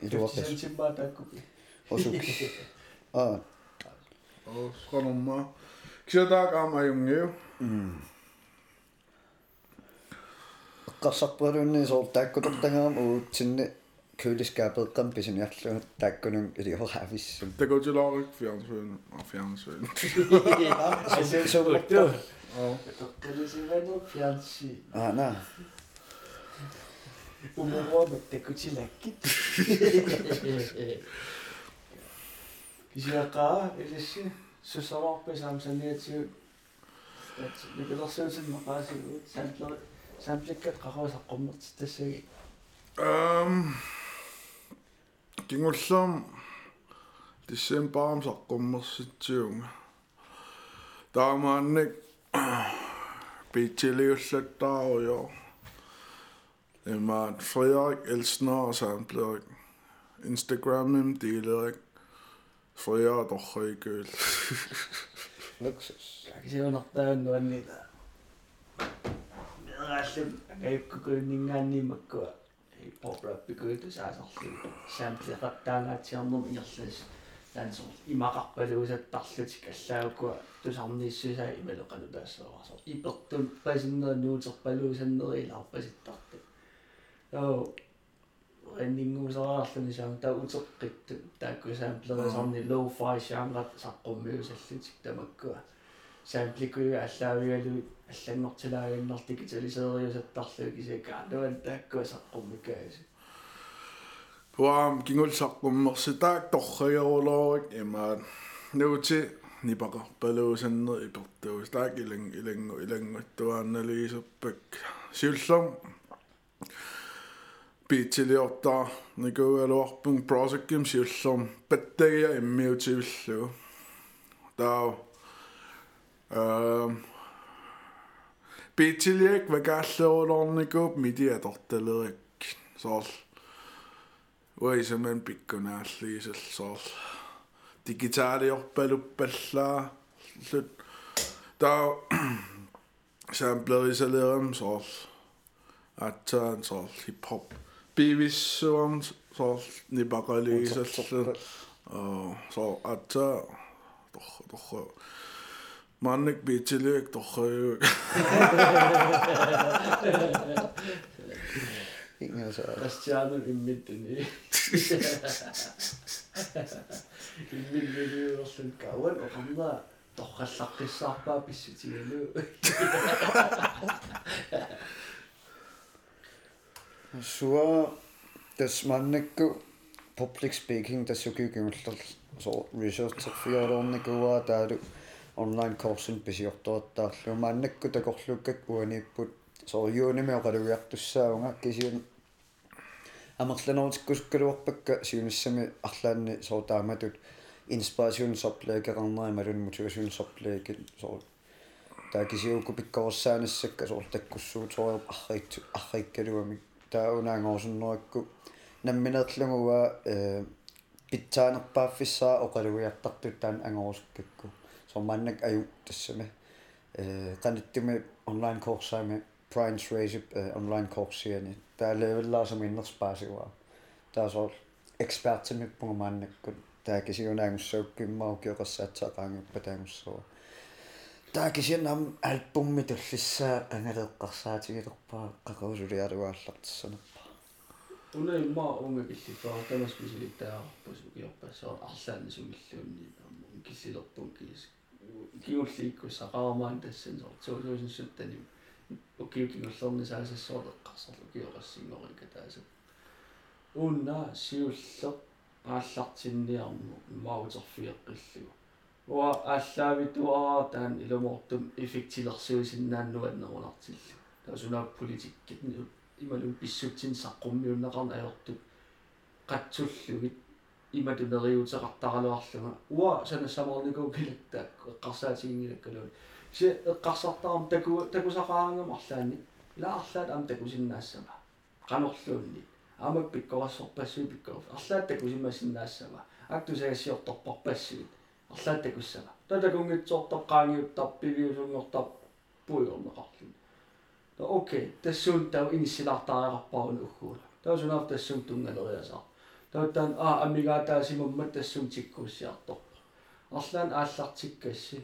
илуақис сентимаа таккупи осукс аа Og skronumma. Ama jungiu. эққарсарпалуунни соор тааккутортагаам уутсинни кюлискаапеэққам писиниарлугут тааккунун илиораависсум Det går til Lorik fjernsyn og fjernsyn. суммерта Og Tokkalisivanu fianssi. аана Umuruama takutilakkit. Kisiaqaa ilissi sussamarpa saamsaniatiu. Nikilersuusin maqaasigut saantler сампликкат qaruusaqqummert тассаги эм кингуллаам диссембарам саққуммерситсиунга таамаанник бичилиуллаттааруйо эмаат Frederik Elsner sampleret Instagramim dealerik Frederik torrigøl luksus кисиунартааннуаннита мерааллун агаюккукуиннингааннимаккуа и попраппикуиту саасарлу самплеқаттаагаатсиарнерм иерлас таансор имақарпалуусаттарлутик аллаагуккуа тусарнииссусаа ималеқану таассааварсо ипертун пасиннер нуутерпалуусаннерилаарпаситтарту тоо реннингуусараарлуни саам таа утеққитту тааккусаамплерисарни low fi genre саққуммиусаллутик тамаккуа саампликуи аллаавигалу аллангортилаагиннар дигиталисеериусаттарлуу кисакаа нуан тааккуа саққуммикаагас Tuam kingul saqqummерситаак торригерулоорик имаат нуути нипақарпалуусаннер ипертуус таак илан илангу илангуттуаанналигисуппак сиуллам piitsiliortaa niku aluarpung prosakkim siullorm pattagia immiutivillu tau ähm piitsiliak vakaallerulorniku mitiatortalerik soorl uisamen pikkunaalliisall soorl digitaaliorpaluppallaa lut tau samplerisalerum soorl attaan soorl hip hop бивиссуам соорл нипақалигисаллу оо со атса торх торх манник битилек торхаюк ингаса Christianul immittuni иммиллилиуерлун кауан оқарнаа торхаллаққиссаарпаа писсутигалу суа тас маннакку public speaking тассукиугимуллер со research фиорорникуа таалу online course писиортуаттаарлу маннакку такорлуккак уаниппут со юуними оқалуиартуссаунга кисиун амерланортиккускалуарпакка сиуниссами арлаанни со тааматут инспирасиунсорплеекеқарнери малун мотивасиунсорплеекит со таа кисиукку пиккорсаанассакка соор таккуссуут соор арриитсу аррииккалуами тааунаагоорсуннеракку намминерлугуа э питсаанерпааффиссаа оқалуиартартут таан ангорускакку сормааннак аю тассами э каниттуми онлайн курсаами Prince Race онлайн курсиани таа левеллаасами иннерспаасуа таа соор экспертимиппугумааннаккут таа кисиунаагуссауккиммау киоқассаатсаақаангиппа таангуссуа таа кисианам альбумми туллиссаа ангалеэққарсаатигилерпаа қақаусулиалуааллартссанерпа уна имма унга киллифаа тамас писилиттаарпус укиорпассаа арлаанни сумиллуунни киллилерпун кис киуллииккуссақарамаан тассан сор 2017 укиукингуллерни саасассоолеққарсарлу киоқассингорика тааса унна сиуллеқ ааллартинниарму маутерфиэққиллугу уа ааллаавитуараа таан илумортум эффектилерсуусиннааннуаннерунартиллу таасунаа политиккит ималун писсутсин саққуммиуннеқарна аёртут қатсуллугит иматунериутеқартаралуарлуга уа санассаморникуу килаттаак эққарсаатигингилаккалуни си эққарсартарам таку такусақаангам арлаани илаарлаат ам такусиннаассама qanorluunni аама пиккорассорпассуи пиккорф арлаат такусиммасиннаассама актусагассиорторпарпассуит арлаат такуссама татакунгитсоортоққаангиуттар пивиусунгортар пуйорнеқарлуни та окей тассуун тау иниссилаартаареқарпаруни уггуула таусунаав тассуун тунгалериасаа таутаан аа амигаатаасимаммат тассуун тиккууссиарторпа арлаан ааллартиккасси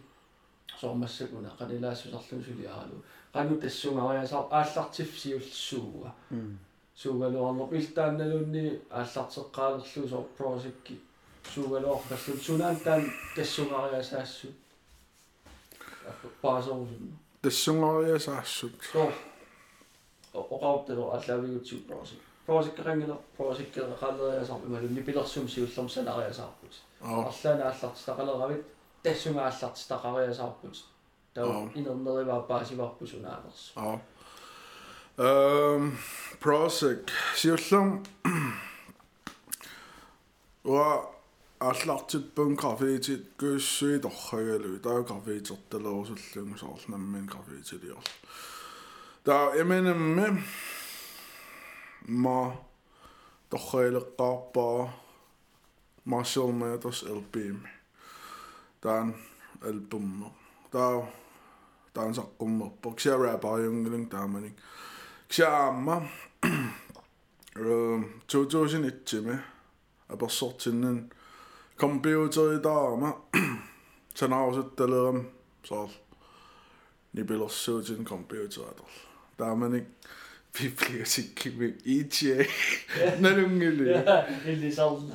соормассакуна канилаассусарлун сулиаалу кану тассунгариасаа ааллартифсиуллсууга суугалуарнер илтаанналунни ааллартеққаалерлу соор прожекки суугалуарпаллун сунаан таан тассунгариасаассу паасорусун тассунгариасаассут соо оқарутталу аллавигутсу прожек прожеккерангила прожеккеқалериасаар ималунни пилерсум сиуллерм санариасаарпут аа арлаана ааллартистақалеравит тассунгааллартистақариасаарпут таа инернериваа паасиварпу сунаалерсу аа Ehm Prosec siullum wa аллартиппун графитит кууссуи торрагалу таа графитерталерусуллугу соорнаммин графитилиор таа эмэнэмме ма торраилеққарпаа Marshall Mathers LPM таан альбумме таа таан саққуммерпо кся рапааюнгилин тааманик ксаама э 2001 Computer i daama. Sen ausittelevan sol. Nibilos syötin computer adol. Tämä meni bibliotekki me itse. Nälungili. Eli salla.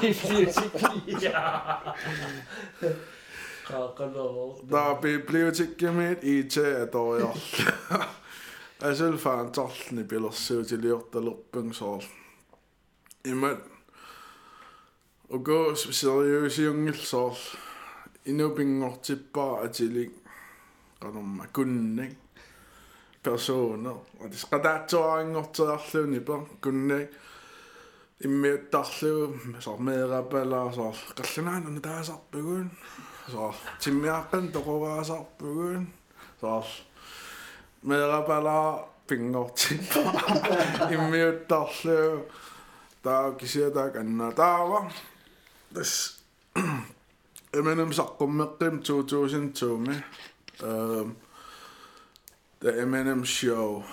Bibliotekki. Da bibliotekki me itse toja. Ei sillä fään tallni bilos syötin liotteluppensolla. Imen. кунник персона атис qadaatsuaringorterarluuni per kunnik иммиуттарлуу соор меэрапалаа соор қаллунаана таасарпагуун соор тиммиаққан тоқораасарпагуун соор меэрапалаа пингортиппа иммиуттарлуу таа кисиатаак анна таава this. Eminem saqqummеqqim 2002 um the Eminem show.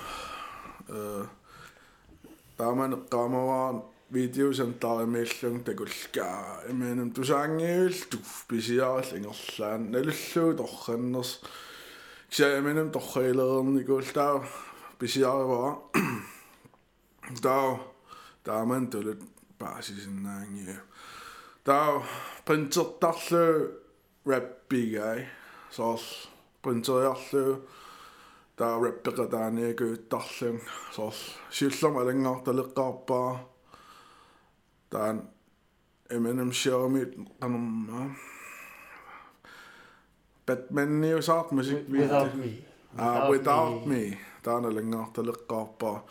Uh taaman qaamawaan videosan tarimillung takulkaa Eminem tusaangiul tuff pisiaral ingerlaan nalulluu torranners kisa Eminem torreilerernikuul taa pisiarivara taa taaman tulut paasisinnaangiu Da printertallu rappigai. Sos printeriallu. Da rappiga daani kyyttallun. Sos sillam alangartaleqqarpaa. Taan emenem shermit qanummaa. Batman ni usaat musik Without me. Ah, without me. Taan alangartaleqqarpaa.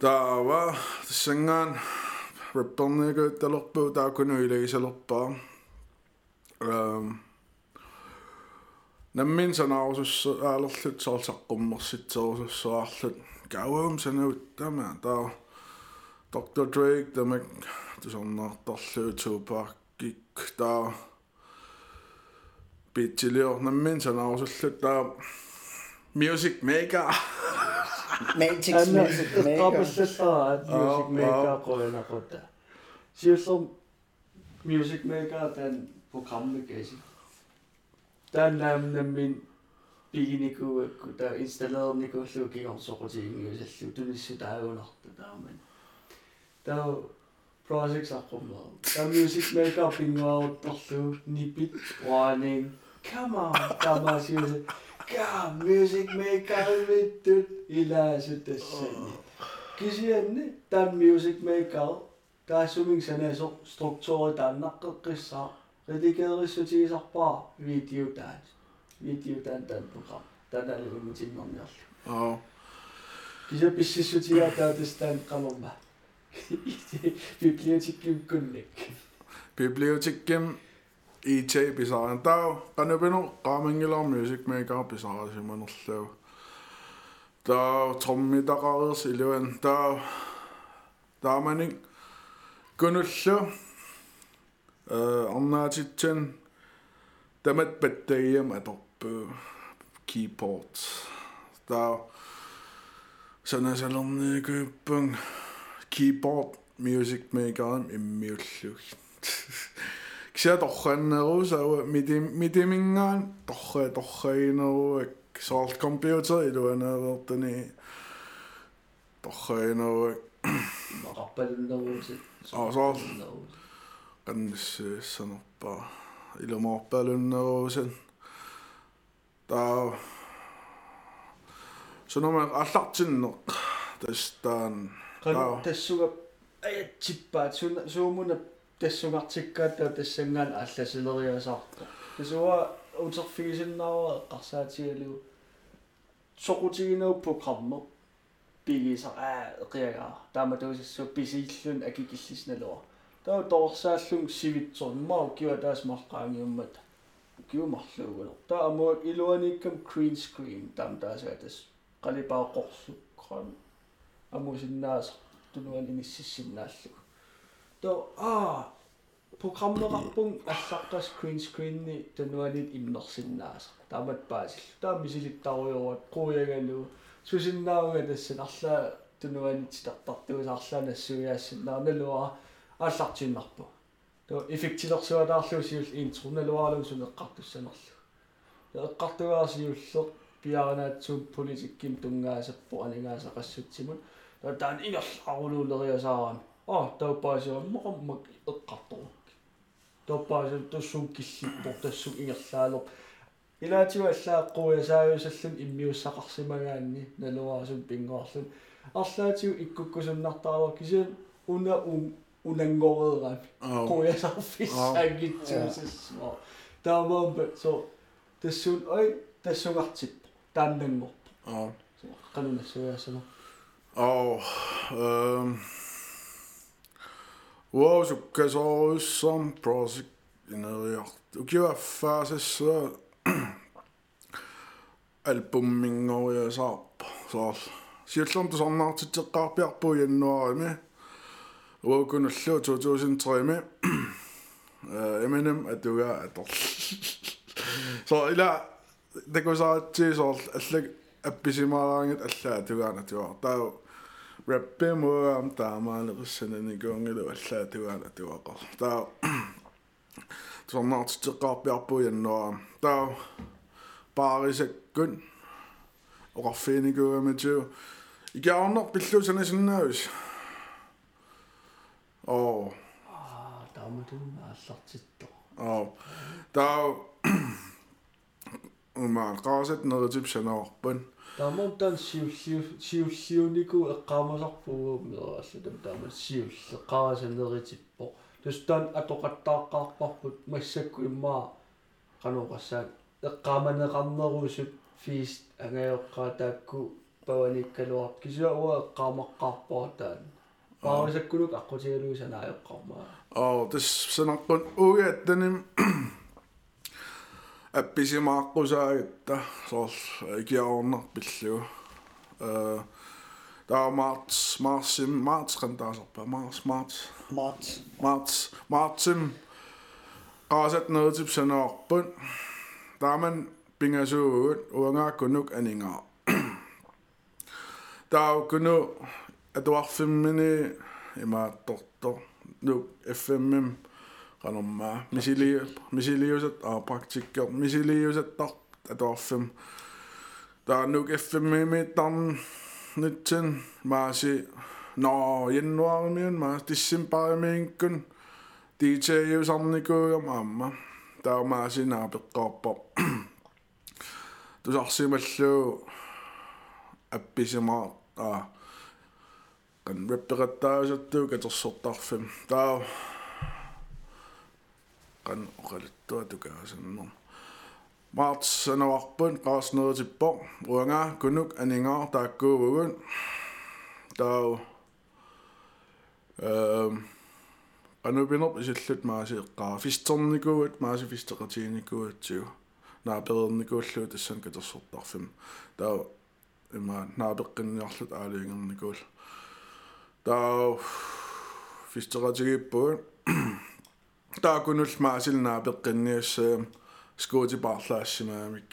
Da va, tässä Rippongi että loppuu tää kun yli se loppaa. Nämmin sanausussa äälollit saa sakkummas Dr. Drake the tuossa tollu tupakki tää. Pitsilio nämmin sanausussa tää Music Maker. Magix Music Maker. Opposite Music Maker grønne rødder. Music Maker den programbagage. Der namne min biginiku der installerede Nico Slugik om sorteringen. Jeg synes, det er så der under det der, men der projects are from the music maker being out the nipit warning come on come on God, music maker with 이라시듯이 기시했니? 단 music maker 다 수민선에서 스트럭처에 단나끄끄사 레디게르스티사파 비디오 단 비디오 단단 프로그램 단단히 문진놈이야 어 기저 비시스티야 다드스탄 까먹마 비비오틱김 끝내 비비오틱김 IT pisaraan tao qanupinu qaamangilor music maker pisarasimanerluu tao trommitaqareers iluan tao taamanik kunullu э арнаатитсин тамат паттагиам аторпуу keyboards таа санасалерникууппун keyboard music maker иммиуллуг кися торханнерусава мити митимингаан торха торхаинеруак соорт компьютер илуанаавертани торхаинеруак Maqarpalunneruusit. Аа, soor. qannassaanerpaa ilumorpalunneruusan taa sunoma аллартиннеқ тастаан Kan tassuga ajatippaat suumuna тассугартиккааттаа тассангаан алласилериасаарта тасуа утерфигисиннаава эққарсаатигалу soqutiginau programmer pigisa aa eqiagaa taama tuusissuu pisiillun akikillisnalua таа торсааллун сивитсорнмаа кива таас мартаангиуммат киумарлуугула таа амуак илуаниккам green screen таам таасаатас қалипааққорсуккран амусиннаас тунуан иниссиссиннааллуг тоо аа программерарпун аллаққас green screen-ни тануанит имнерсиннаас таамат паасил таа мисилиттаруйоруат қуягалу сусиннаауга тассан арлаа тунуанит тартартуусаарлаанассуяассиннаа налуа ааллартиннарпу то эффектилерсуалаарлуусиул интрналуаалун сунеққартуссанерлу эққартугаасиуллеқ пиаранаатсуун политикким тунгаасаппу анингаасақассутсимут таан ингерлаарулуулериасааран а таупаасиа моқаммак эққарторук таупаасиа туссун киллиппор тассун ингерлаалер илаатиуа аллааққуясааюсаллун иммиуссақарсимагаанни налуаасун пингоарлун арлаатиу иккуккусуннартаавар кисиан уна ун unangoreraan quyasaarfissaagitsuusissua taamaampa so tassuun oi tassungartippo taannangorpo aa so qanunassuyaasama oo ehm wow sukkasoorissam project ineriart ukiuaffaasassa albumminngoriasaarpa soor siullortu sornaartitteqqaarpiarpu jannuarimi уукунуллу 2003ми Eminem атуга атор so ila декосаатси соор аллак апписимаараангит аллаа тугаана туа таа рэппе моам таамаанериссанани куангилу аллаа тугаана туақар таа сорнаартиттеққарпиарпу яннуа таа паарисаккун оқарфиникуамату икаорнер пиллусанасиннаавис oo аа тааматун ааллартитто oo таа умаа qaasat neritip sanoorpun таамон тан сиуллиу сиуллиунику эққаамасарпугу мерааллутам таама сиулле qaasанеритиппо тустан атоқаттааққарпарпут массакку иммаа qanoqassaat эққааманеқарнерусут фист ангайоққаа таакку паваниккалуарт кисуауа эққаамаққарпаа таан паарисаккулук аққутигалуусанааёққармаа oo tas sanarpun uyattanim апписимааққусаагатта соорл икиаорнарпиллугу э таа март марсим март қантаасарпа марс март март март мартим qaasat neritip sanoorpun taaman pingasuugut uangaakkunuk aningaa taaukkunu atuarfimmini imaattortor nuk fmm renommaa. Misiliuset on praktikko. Misiliuset on toffim. Tää on nukefimimi tam. Nyt sen mä si... No, jennuarmiin mä tissin paimiinkyn. DJ Sanniku ja mamma. Tää on mä sinä pitkaappa. Tusarsi melluu. Äppisimaa. Ah. Kan rippirättää syttyy, ketos sottarfim. Tää on kan oqalittua tukaasannor marts sanawarpun qaasneritippo uanga kunuk aningaa taakkuuvugun taa ehm анупинер исаллут мааси эққара фистерникуут мааси фистератииникуутсиу наапеерникууллуу тассан катерсортарфим таа има наапеққинниарлут аалиингерникуул таа фистератигиппуут таа кунул маасил наапеққинниассаа скоти барлаассимаамик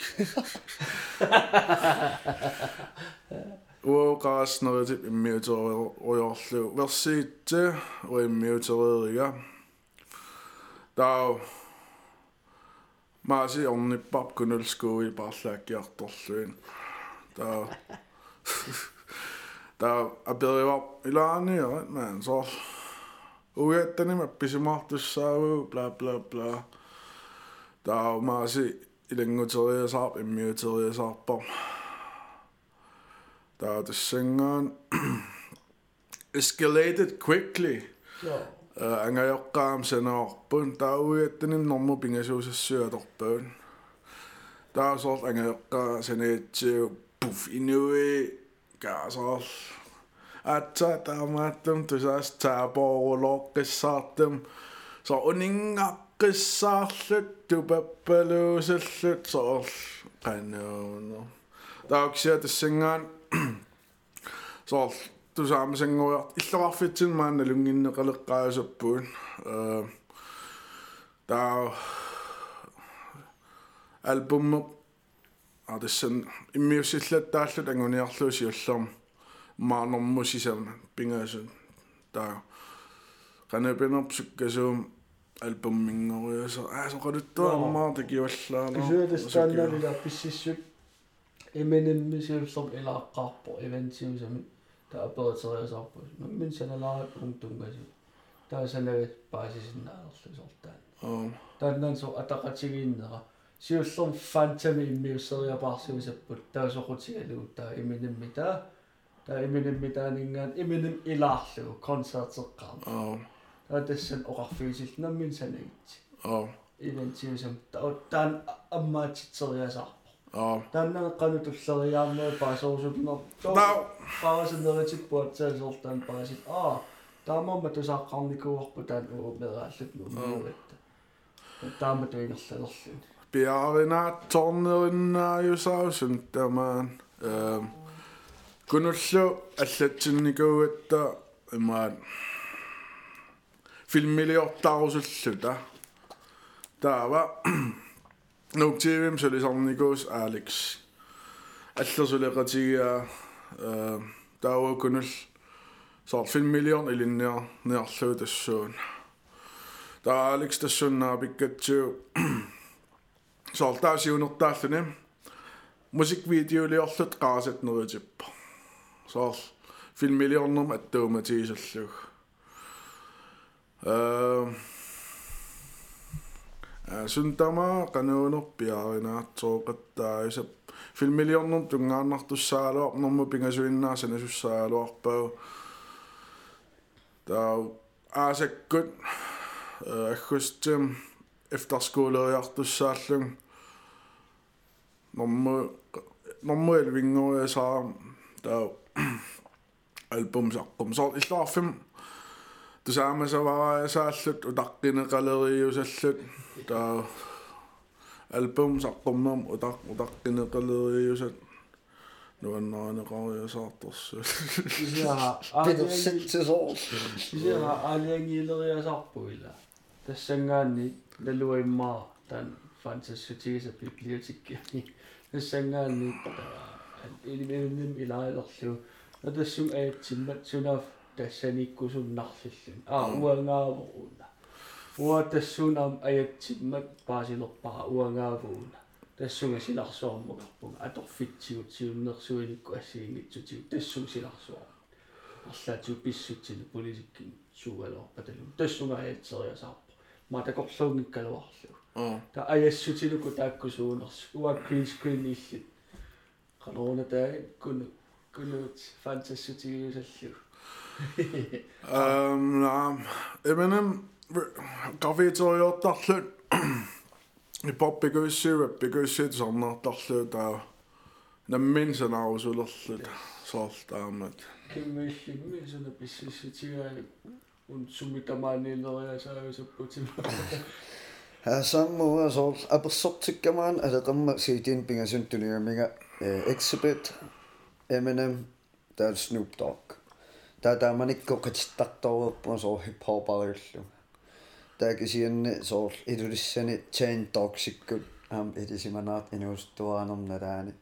уоқааснеритип иммиутериорлу версиитте уиммиутериерига таа maaси орниппар кунулскууи парлааккиарторлуин таа таа аберива илааниера маан соор uyattanemappisumaqtussaagu bla bla bla. Taaumasi ilanguteriasaarp immiuteriasaarpar taatussangaan escalated quickly. Ja. Uh, angajoqqaam sanoorpun taavuyattanim normu pingasuusassuatorpaun taasoort angajoqqaa saneatsiu puf inui kaasoorl atsa taamaattum tusaas taaporuloqqissaartum so uningaqqissaarlut tupappaluusallut soorl qannuuno taaksia tassangaan soorl tusaamasanguiart иллоqarfitsin maanna lunginneqaleqqaasappuun э таа альбуммеq атассан иммиуссиллаттааллут ангуниарлуусиуллерм маанормусисама пингаасун таа канапенерпсуккасуум альбуммингориаса аасоқалуттуа такиваллаана исуаластанналила писсиссут иминэммисиуллерм илааққарпо ивентиусами таа аперитериасаарпус маммин саналаарат унтунгасу таа санагат паасисиннаалерлу сортаан аа тааннаан со атақатигииннера сиуллерм фантами иммиуссериапаарсуисаппут таасоқутигалугу таа иминэмми таа таа иминэмми таанингаан иминэм илаарлугу концертеққарма аа таа тассан оқарфигисил наммин санагитси аа ивентиусам таа таан аммаатитсериасаарпо аа тааннаа қану туллериааммаа паасорусутнер таа паасинеритиппуат саасортаан паасит аа таамамма тусааққарникуарпу таан уу мерааллут нуммуутта таама туигерлалерлун piarinaat tornerinnaajusausun tamaan ehm kunullu аллатсинникуугатта имаат филмилиортаарусуллута таава нуктивим солисарникуус алекс аллерсулеқатигиа э таава кунул соор филмилиорн илинниар неарлуу тассуун таа алекс тассуннаа пиккатсуу соортаасиунертааллуни мусиквидеолиорлут qaasatnerutippa соор филмилиорнерм аттууматигисаллуг э сунтама кануунерпиаринааtsooqattaayusap филмилиорнерм тунгааннартуссаалуар норму пингасуиннаасана суссаалуарпау таа аасаккут аггустим efterskoleeriartussaalluг норму норму элвингориасаа таа альбум саққум соо иллаарфим тусаамасавараасааллут утаққинеқалериусаллут таа альбум саққумнерм утақ утаққинеқалериусат нуаннаанеқариасаарторсу исиара пидерситсисоор исиара аалиангиилериасаарпуила тассангаанни налуиммаа таан фантассутигиса библиотеккиани тассангаанни илиминим илаалерлу натассум аатсиммат сунаф тассаниккусуннарлиллун аа уангааворуна уа тассунаам аятсиммат паасилерпара уангаавуна тассунга силарсуармукарпунга аторфитсигут сиуннерсуиникку ассигингитсутигу тассун силарсуар арлаату писсутсили полисиккин сугалоорпаталу тассунга аятсериасаарпа матакорлуугиккалуарлу аа та аяссутилуку тааккусуунерс уа green screen иллит канаруна таа куну gwnnwt fantasy ti yw'r allw. Um, na, i mewn am gafi droi o darllen i bob bygwysi, bygwysi dyna darllen da. Na mynd yn awr sy'n llyllid, sol da amnod. Cymell i mi sy'n y busys i ti gael, yn symud am anil o'r eas a yw'r sybwt i mi. Sam mor sol, a bysot ti'n a dyma sy'n dyn bingas yn dyn i'r miga exhibit. Eminem таа Snoop Dogg. Таа тааманикко қатиттарторууппу соор hip hop ариллу таа кисианни соор илулиссани chain dog сиккут аам элисиманаат инуустуаанерналаани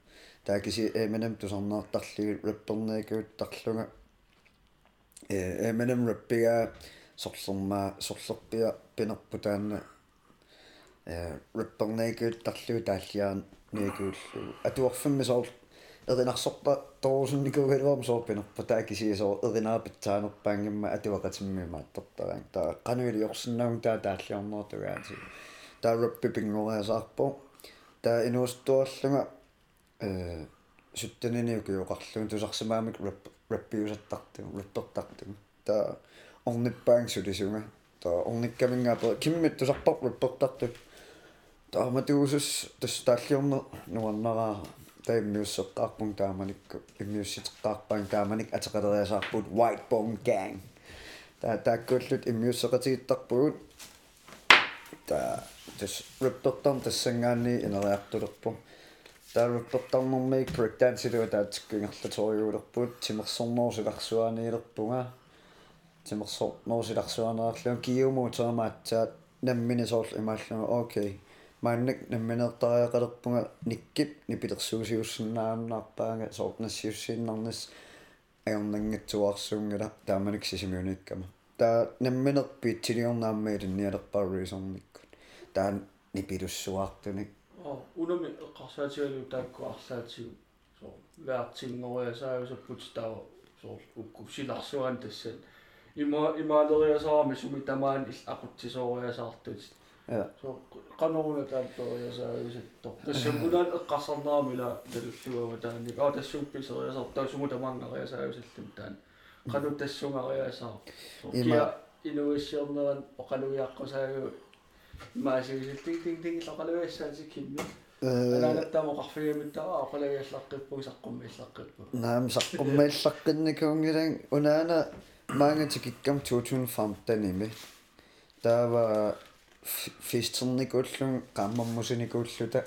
таа киси Eminem тусарнаартарлугу рэппернеекуuttарлуга э Eminem рэппига сорлермаа сорлерпиа пинерпутаанна э рэппернеекуuttарлугу тааллиаан ниекууллугу атуарфимми соор эринарсорта тоорусунникугалуарм соорпинерпа таакисии соор эринаарпитсаанерпаангимма атуақатиммима аттартараан таа кануили орсиннаагун таа тааллиарнертугаати таа рэппи пингориасаарпо таа инуустуарлуга э суттаниниукиоқарлугун тусарсимаамик рэп рэппиусаттарту рэппертарту таа орниппаангсулисунга таа орниккамингаапе киммит тусарпар рэппертарту тааматуусус тас тааллиорнер нуаннараа tai miussoqqaaqqun taamanik immiussiteqqaarpain taamanik ateqaleriasaarput white Bone gang. Ta taakkuullut immiusseqatigittarpugut ta tas riptortarm tassangaanni ineriartulerpu ta riptortarnermik breakdance ilua taatsikkuingerlatoriuulerput timersornoorsilarsuaaniilerpunga timersornoorsilarsuanerarluun kiumuutemaatsaat nammini soorlu imaallugu okay мааннак намминертариақалерпунга никкип нипилерсуусиуссиннааннаарпаага соортнассиуссииннарнас аернангатсуарсуунгала тааманик сисимиуниккама таа намминерпи тилиорнаамма илинниалерпааруисорниккут таа нипилуссуартуник о унами эққарсаатигалу тааккуарлаатигу со ваартингориасаависаппут таа со укку силарсуан тассат има имаалериасаарами суми тамаан ил ақутсисоориасаартут я so qanорuna таапториасаагисаттор тассамулаан эққарсарнаамила талуллуава таанник аа тассуупписериасар таусуму тамаангариасаагисаллум таан qanu тассунгариасаа Има- киа инуиссиорнеран оқалуиаққусаагу маасигисил тинг тинг тинг лақалуиассаати кимми э анаанаттаамо қарфигамиттара оқалуиаллаққиппуги саққумми иллаққиппу наам саққуммаиллаққинникунгилан унаана маангатикиккам 2015 таава фистерникууллун qaammarmusinikуулluta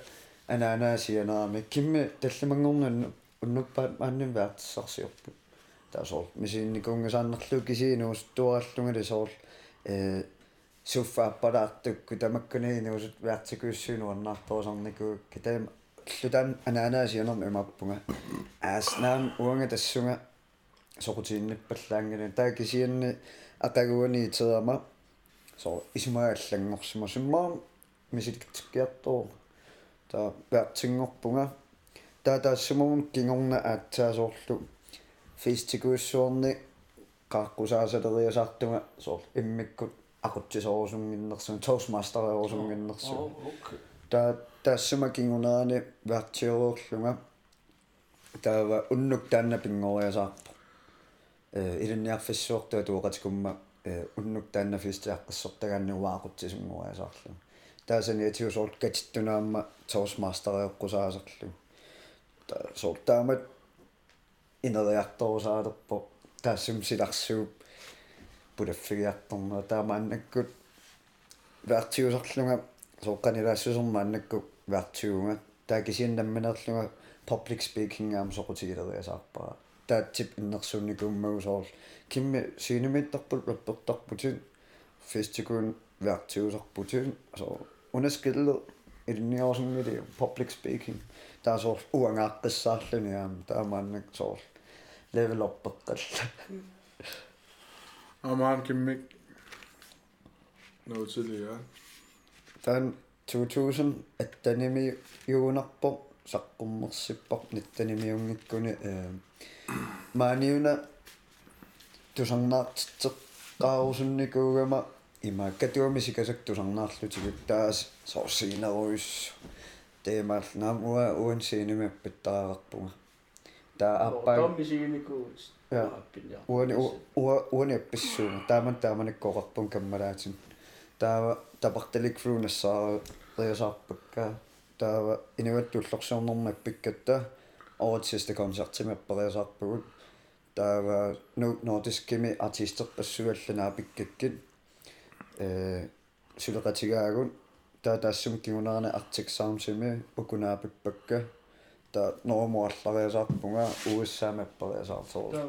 анаанаасианерами кимми талламангорнун уннуппаат маанним ваартиссарсиорпут таасоор мисиинникунгасааннерлуу кисиинуус туараллунгали соор э суффааппалаартукку тамаккуниинуусут ваартикуиссуинуарнаарторсарникуу китаам ллутаан анаанаасианерми имаппунга ааснаам уанга тассунга сокутиинниппаллаангани таа кисианни акагуани итерама so исмааллангорсума суммаа миситтиккиартоо таа вертингорпунга таа таассумун кингорна аатсаасоорлу фестикуиссуорни qaaqqusaasaleриасаартуга соор иммиккут aqutsisoorusunginnersun toastmaster-eorusunginnersun окей таа таассума кингунаани вертиоруорлунга таава уннук таанна пингориасаарпо э илинниарфиссуортуа туоqatikумма э уннук таанна фистиаққиссортагааннуаақутсисунгориасаарлу таасани атиусоорт катиттунаама toastmaster-eoqqusaaserlu таа соор таамат инериарторусаалерпо таассум силарсууп пулаффигиарторнера таамааннаккут вертиусарлунга соққанилаассусермааннакку вертиунга таакисианнамминерлунга public speaking аам соқутигилериасаарпара таатсип иннерсуунникууммагу соор кимми синемиттарпут лаппертарпутин фестикуун вертиусарпутин соо унаскилле илниорсунгили public speaking таасоор уангааққиссаарлуни аама таамааннак соор level up пеққалла амаан киммик нотилиа таан 2000 аттаними юунарпо саққуммерсиппар ниттанимиунгиккуни э maaниуна тусарнаартитсеққаарусунникуугама има катуамисикасак тусарнаарлутигут таас соорсигинеруис теемаал наамуа уансиинимаппаттараарпунга таа аппаа тааммисигиникуут Ja. уани уа уани апписсууга тааман тааманиккоқарпун каммалаатин таава тапарталик флунассаа риасаарпакка таава инуаттуллорсуорнэрмаппиккатта årets konsertimappereasarpugut таава ну нордискими артистерпассуалланаапиккаккит э сулеқатигаагун таа таассум кигунерана артиксаармсими укунаапиппакка ta normaallariisarpunga uussaamappariisartoru ta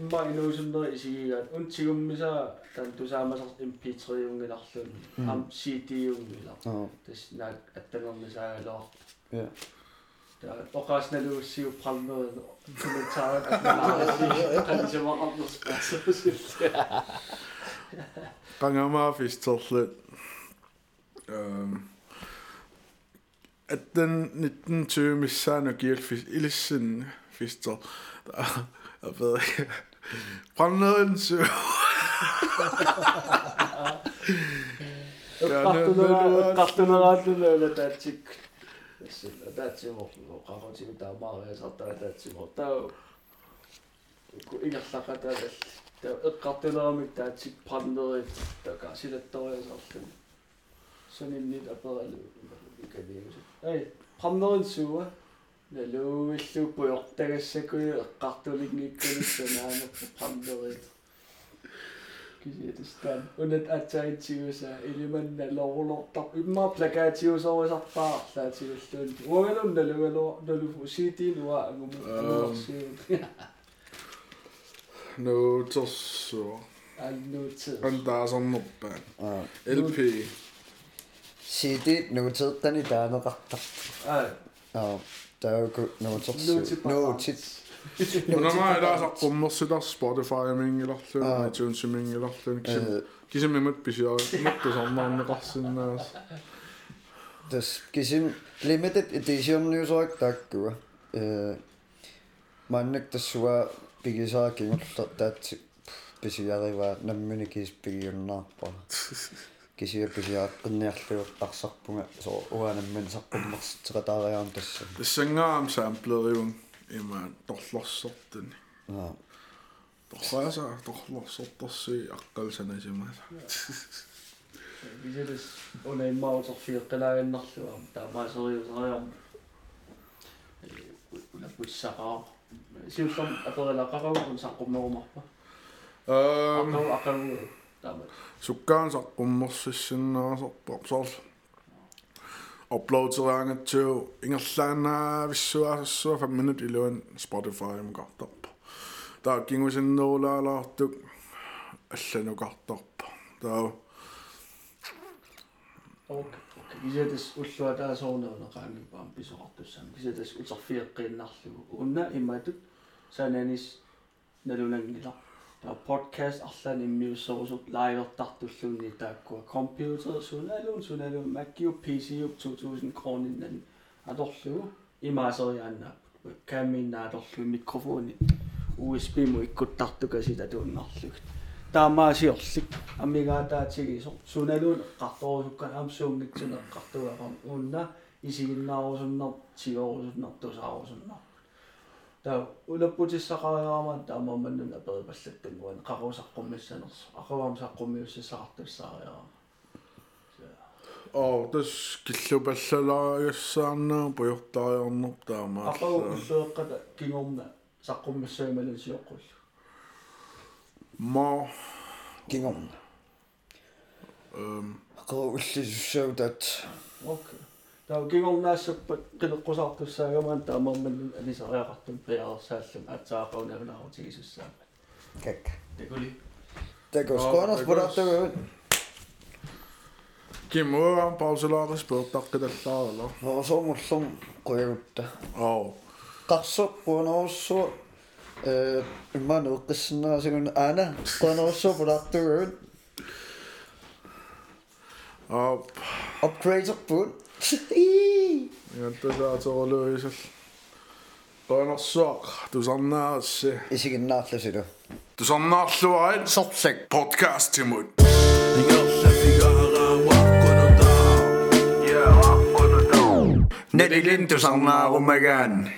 immaginuusunnerisigigaat untigummisaa tan tusaamasar mp3-ungilarlun mm. am cd-ungila tas naat attangernisaaloor ja ta oqaasnaluussiu prallnerin kommentaaren atnalaarisi qanisamaa arnerspaasapusilt qangamaafistorlut ähm Että den 1920 missä on kielfis ilsin fisto. Pannoin syy. Kahtunalaatun löydä tätsik. Tätsimo, kahon siitä maa ja saattaa tätsimo. Tää on innakkaka tällä. Kahtunalaatun tätsik pannoin takaisin, että on saattanut. Se on. ай пандерин суа налуиллу пуйортагассакуи эққартулингиккунусса наанерпу паммерит кисиатстан унат атсаитсигуса илиманна лорулортар имма плакаатиусоруисарпаарлаатигуллуун уагалун налугалоо налуфу ситинуа агуму агумерсиут no tossua аннуутсе антаасарнерпаа аа LP CD нуутеэккани таанеқартар аа аа тааку нуутерсу нуутипа нуутит Unama ilaaqaqqummersitar Spotify mingillarlun Aa. iTunes mingillarlun э kisum kisimimut pisia mattusarnaarneqarsinnaas тас кисим limited edition ньюсорак тааккуа э маннак тассуа пигисаа кингуллер таатси писиариваа наммуни кис пигиуннаарпара Кисиа писиааққинниарлугеққарсарпунга соо уанамман саққуммерситеқатаариарам тасса тассангаам самплериун имаан торлорсортани аа. Торлааса торлорсорторси аққалсанасимала висэлэс унаиммаутерфиэққилаагиннарлуам таамаасериусариарм улаппуссақаа сиуллам аперилаққарагун саққуммерумарпа эм ақау ақау таама суккаан саққуммерсиссиннаасорпоқ сорл uploaderangатсуу ингерлаанаа виссуаасассуа 5 минут илуан Spotify мукартарпа таа кингусиннерулаалаартук алланукартарпа таа ок кисэтэс уллуа таасоорнеунеқаангипаам писоқартуссам кисэтэс утерфиэққииннарлугу унна имматут сананис налунангила таа подкаст арлан иммиуссорусуп лайвертартуллуунни тааккуа компьютер суналун суналун маккиу PC 2000 крониннан аторлугу имаасериааннаап каминнааторлу микрофони USB му иккуттартукасита тууннарлугт таамаасиорлик аммигаатаатигисо суналун эққарторусуккан аамсуунгитсуне эққартуарам уунна исигиннаарусуннар тигорусуннар тусаарусуннар таа улаппутиссақариарамаан таамааманнун аперипаллаттунгуан қарусаққуммиссанерсо ақуам саққуммиуссисаартуссаариарама оо тас киллупаллалаагассаарнаа пуйортаариорнер таамаа ақау уллуэққата кингорна саққуммиссаималун сиоққуллу ма кингорна эм. Ақоуллисуссау таат окей таа кингорнаассаппат қилеққусаартуссаагамаан таамааманнун анисариақартун приарсааллум атсаақаунавнаарутигисуссаама как такули такос Аа, конос такос. пуратагуут кимуа паусалаарис пуортаққиталлаарала норсоомуллум қуягутта оо qarsorpuunerussuu э имману эққиссиннаасагун аана qanорсуу пулаартугуут аа upgraderpuun янтасааторлуисал панерсуақ тусарнаарси исигиннаарласилу тусарнаарлуарит сорсак подкаст тимут нелилин тусарнаарумагаан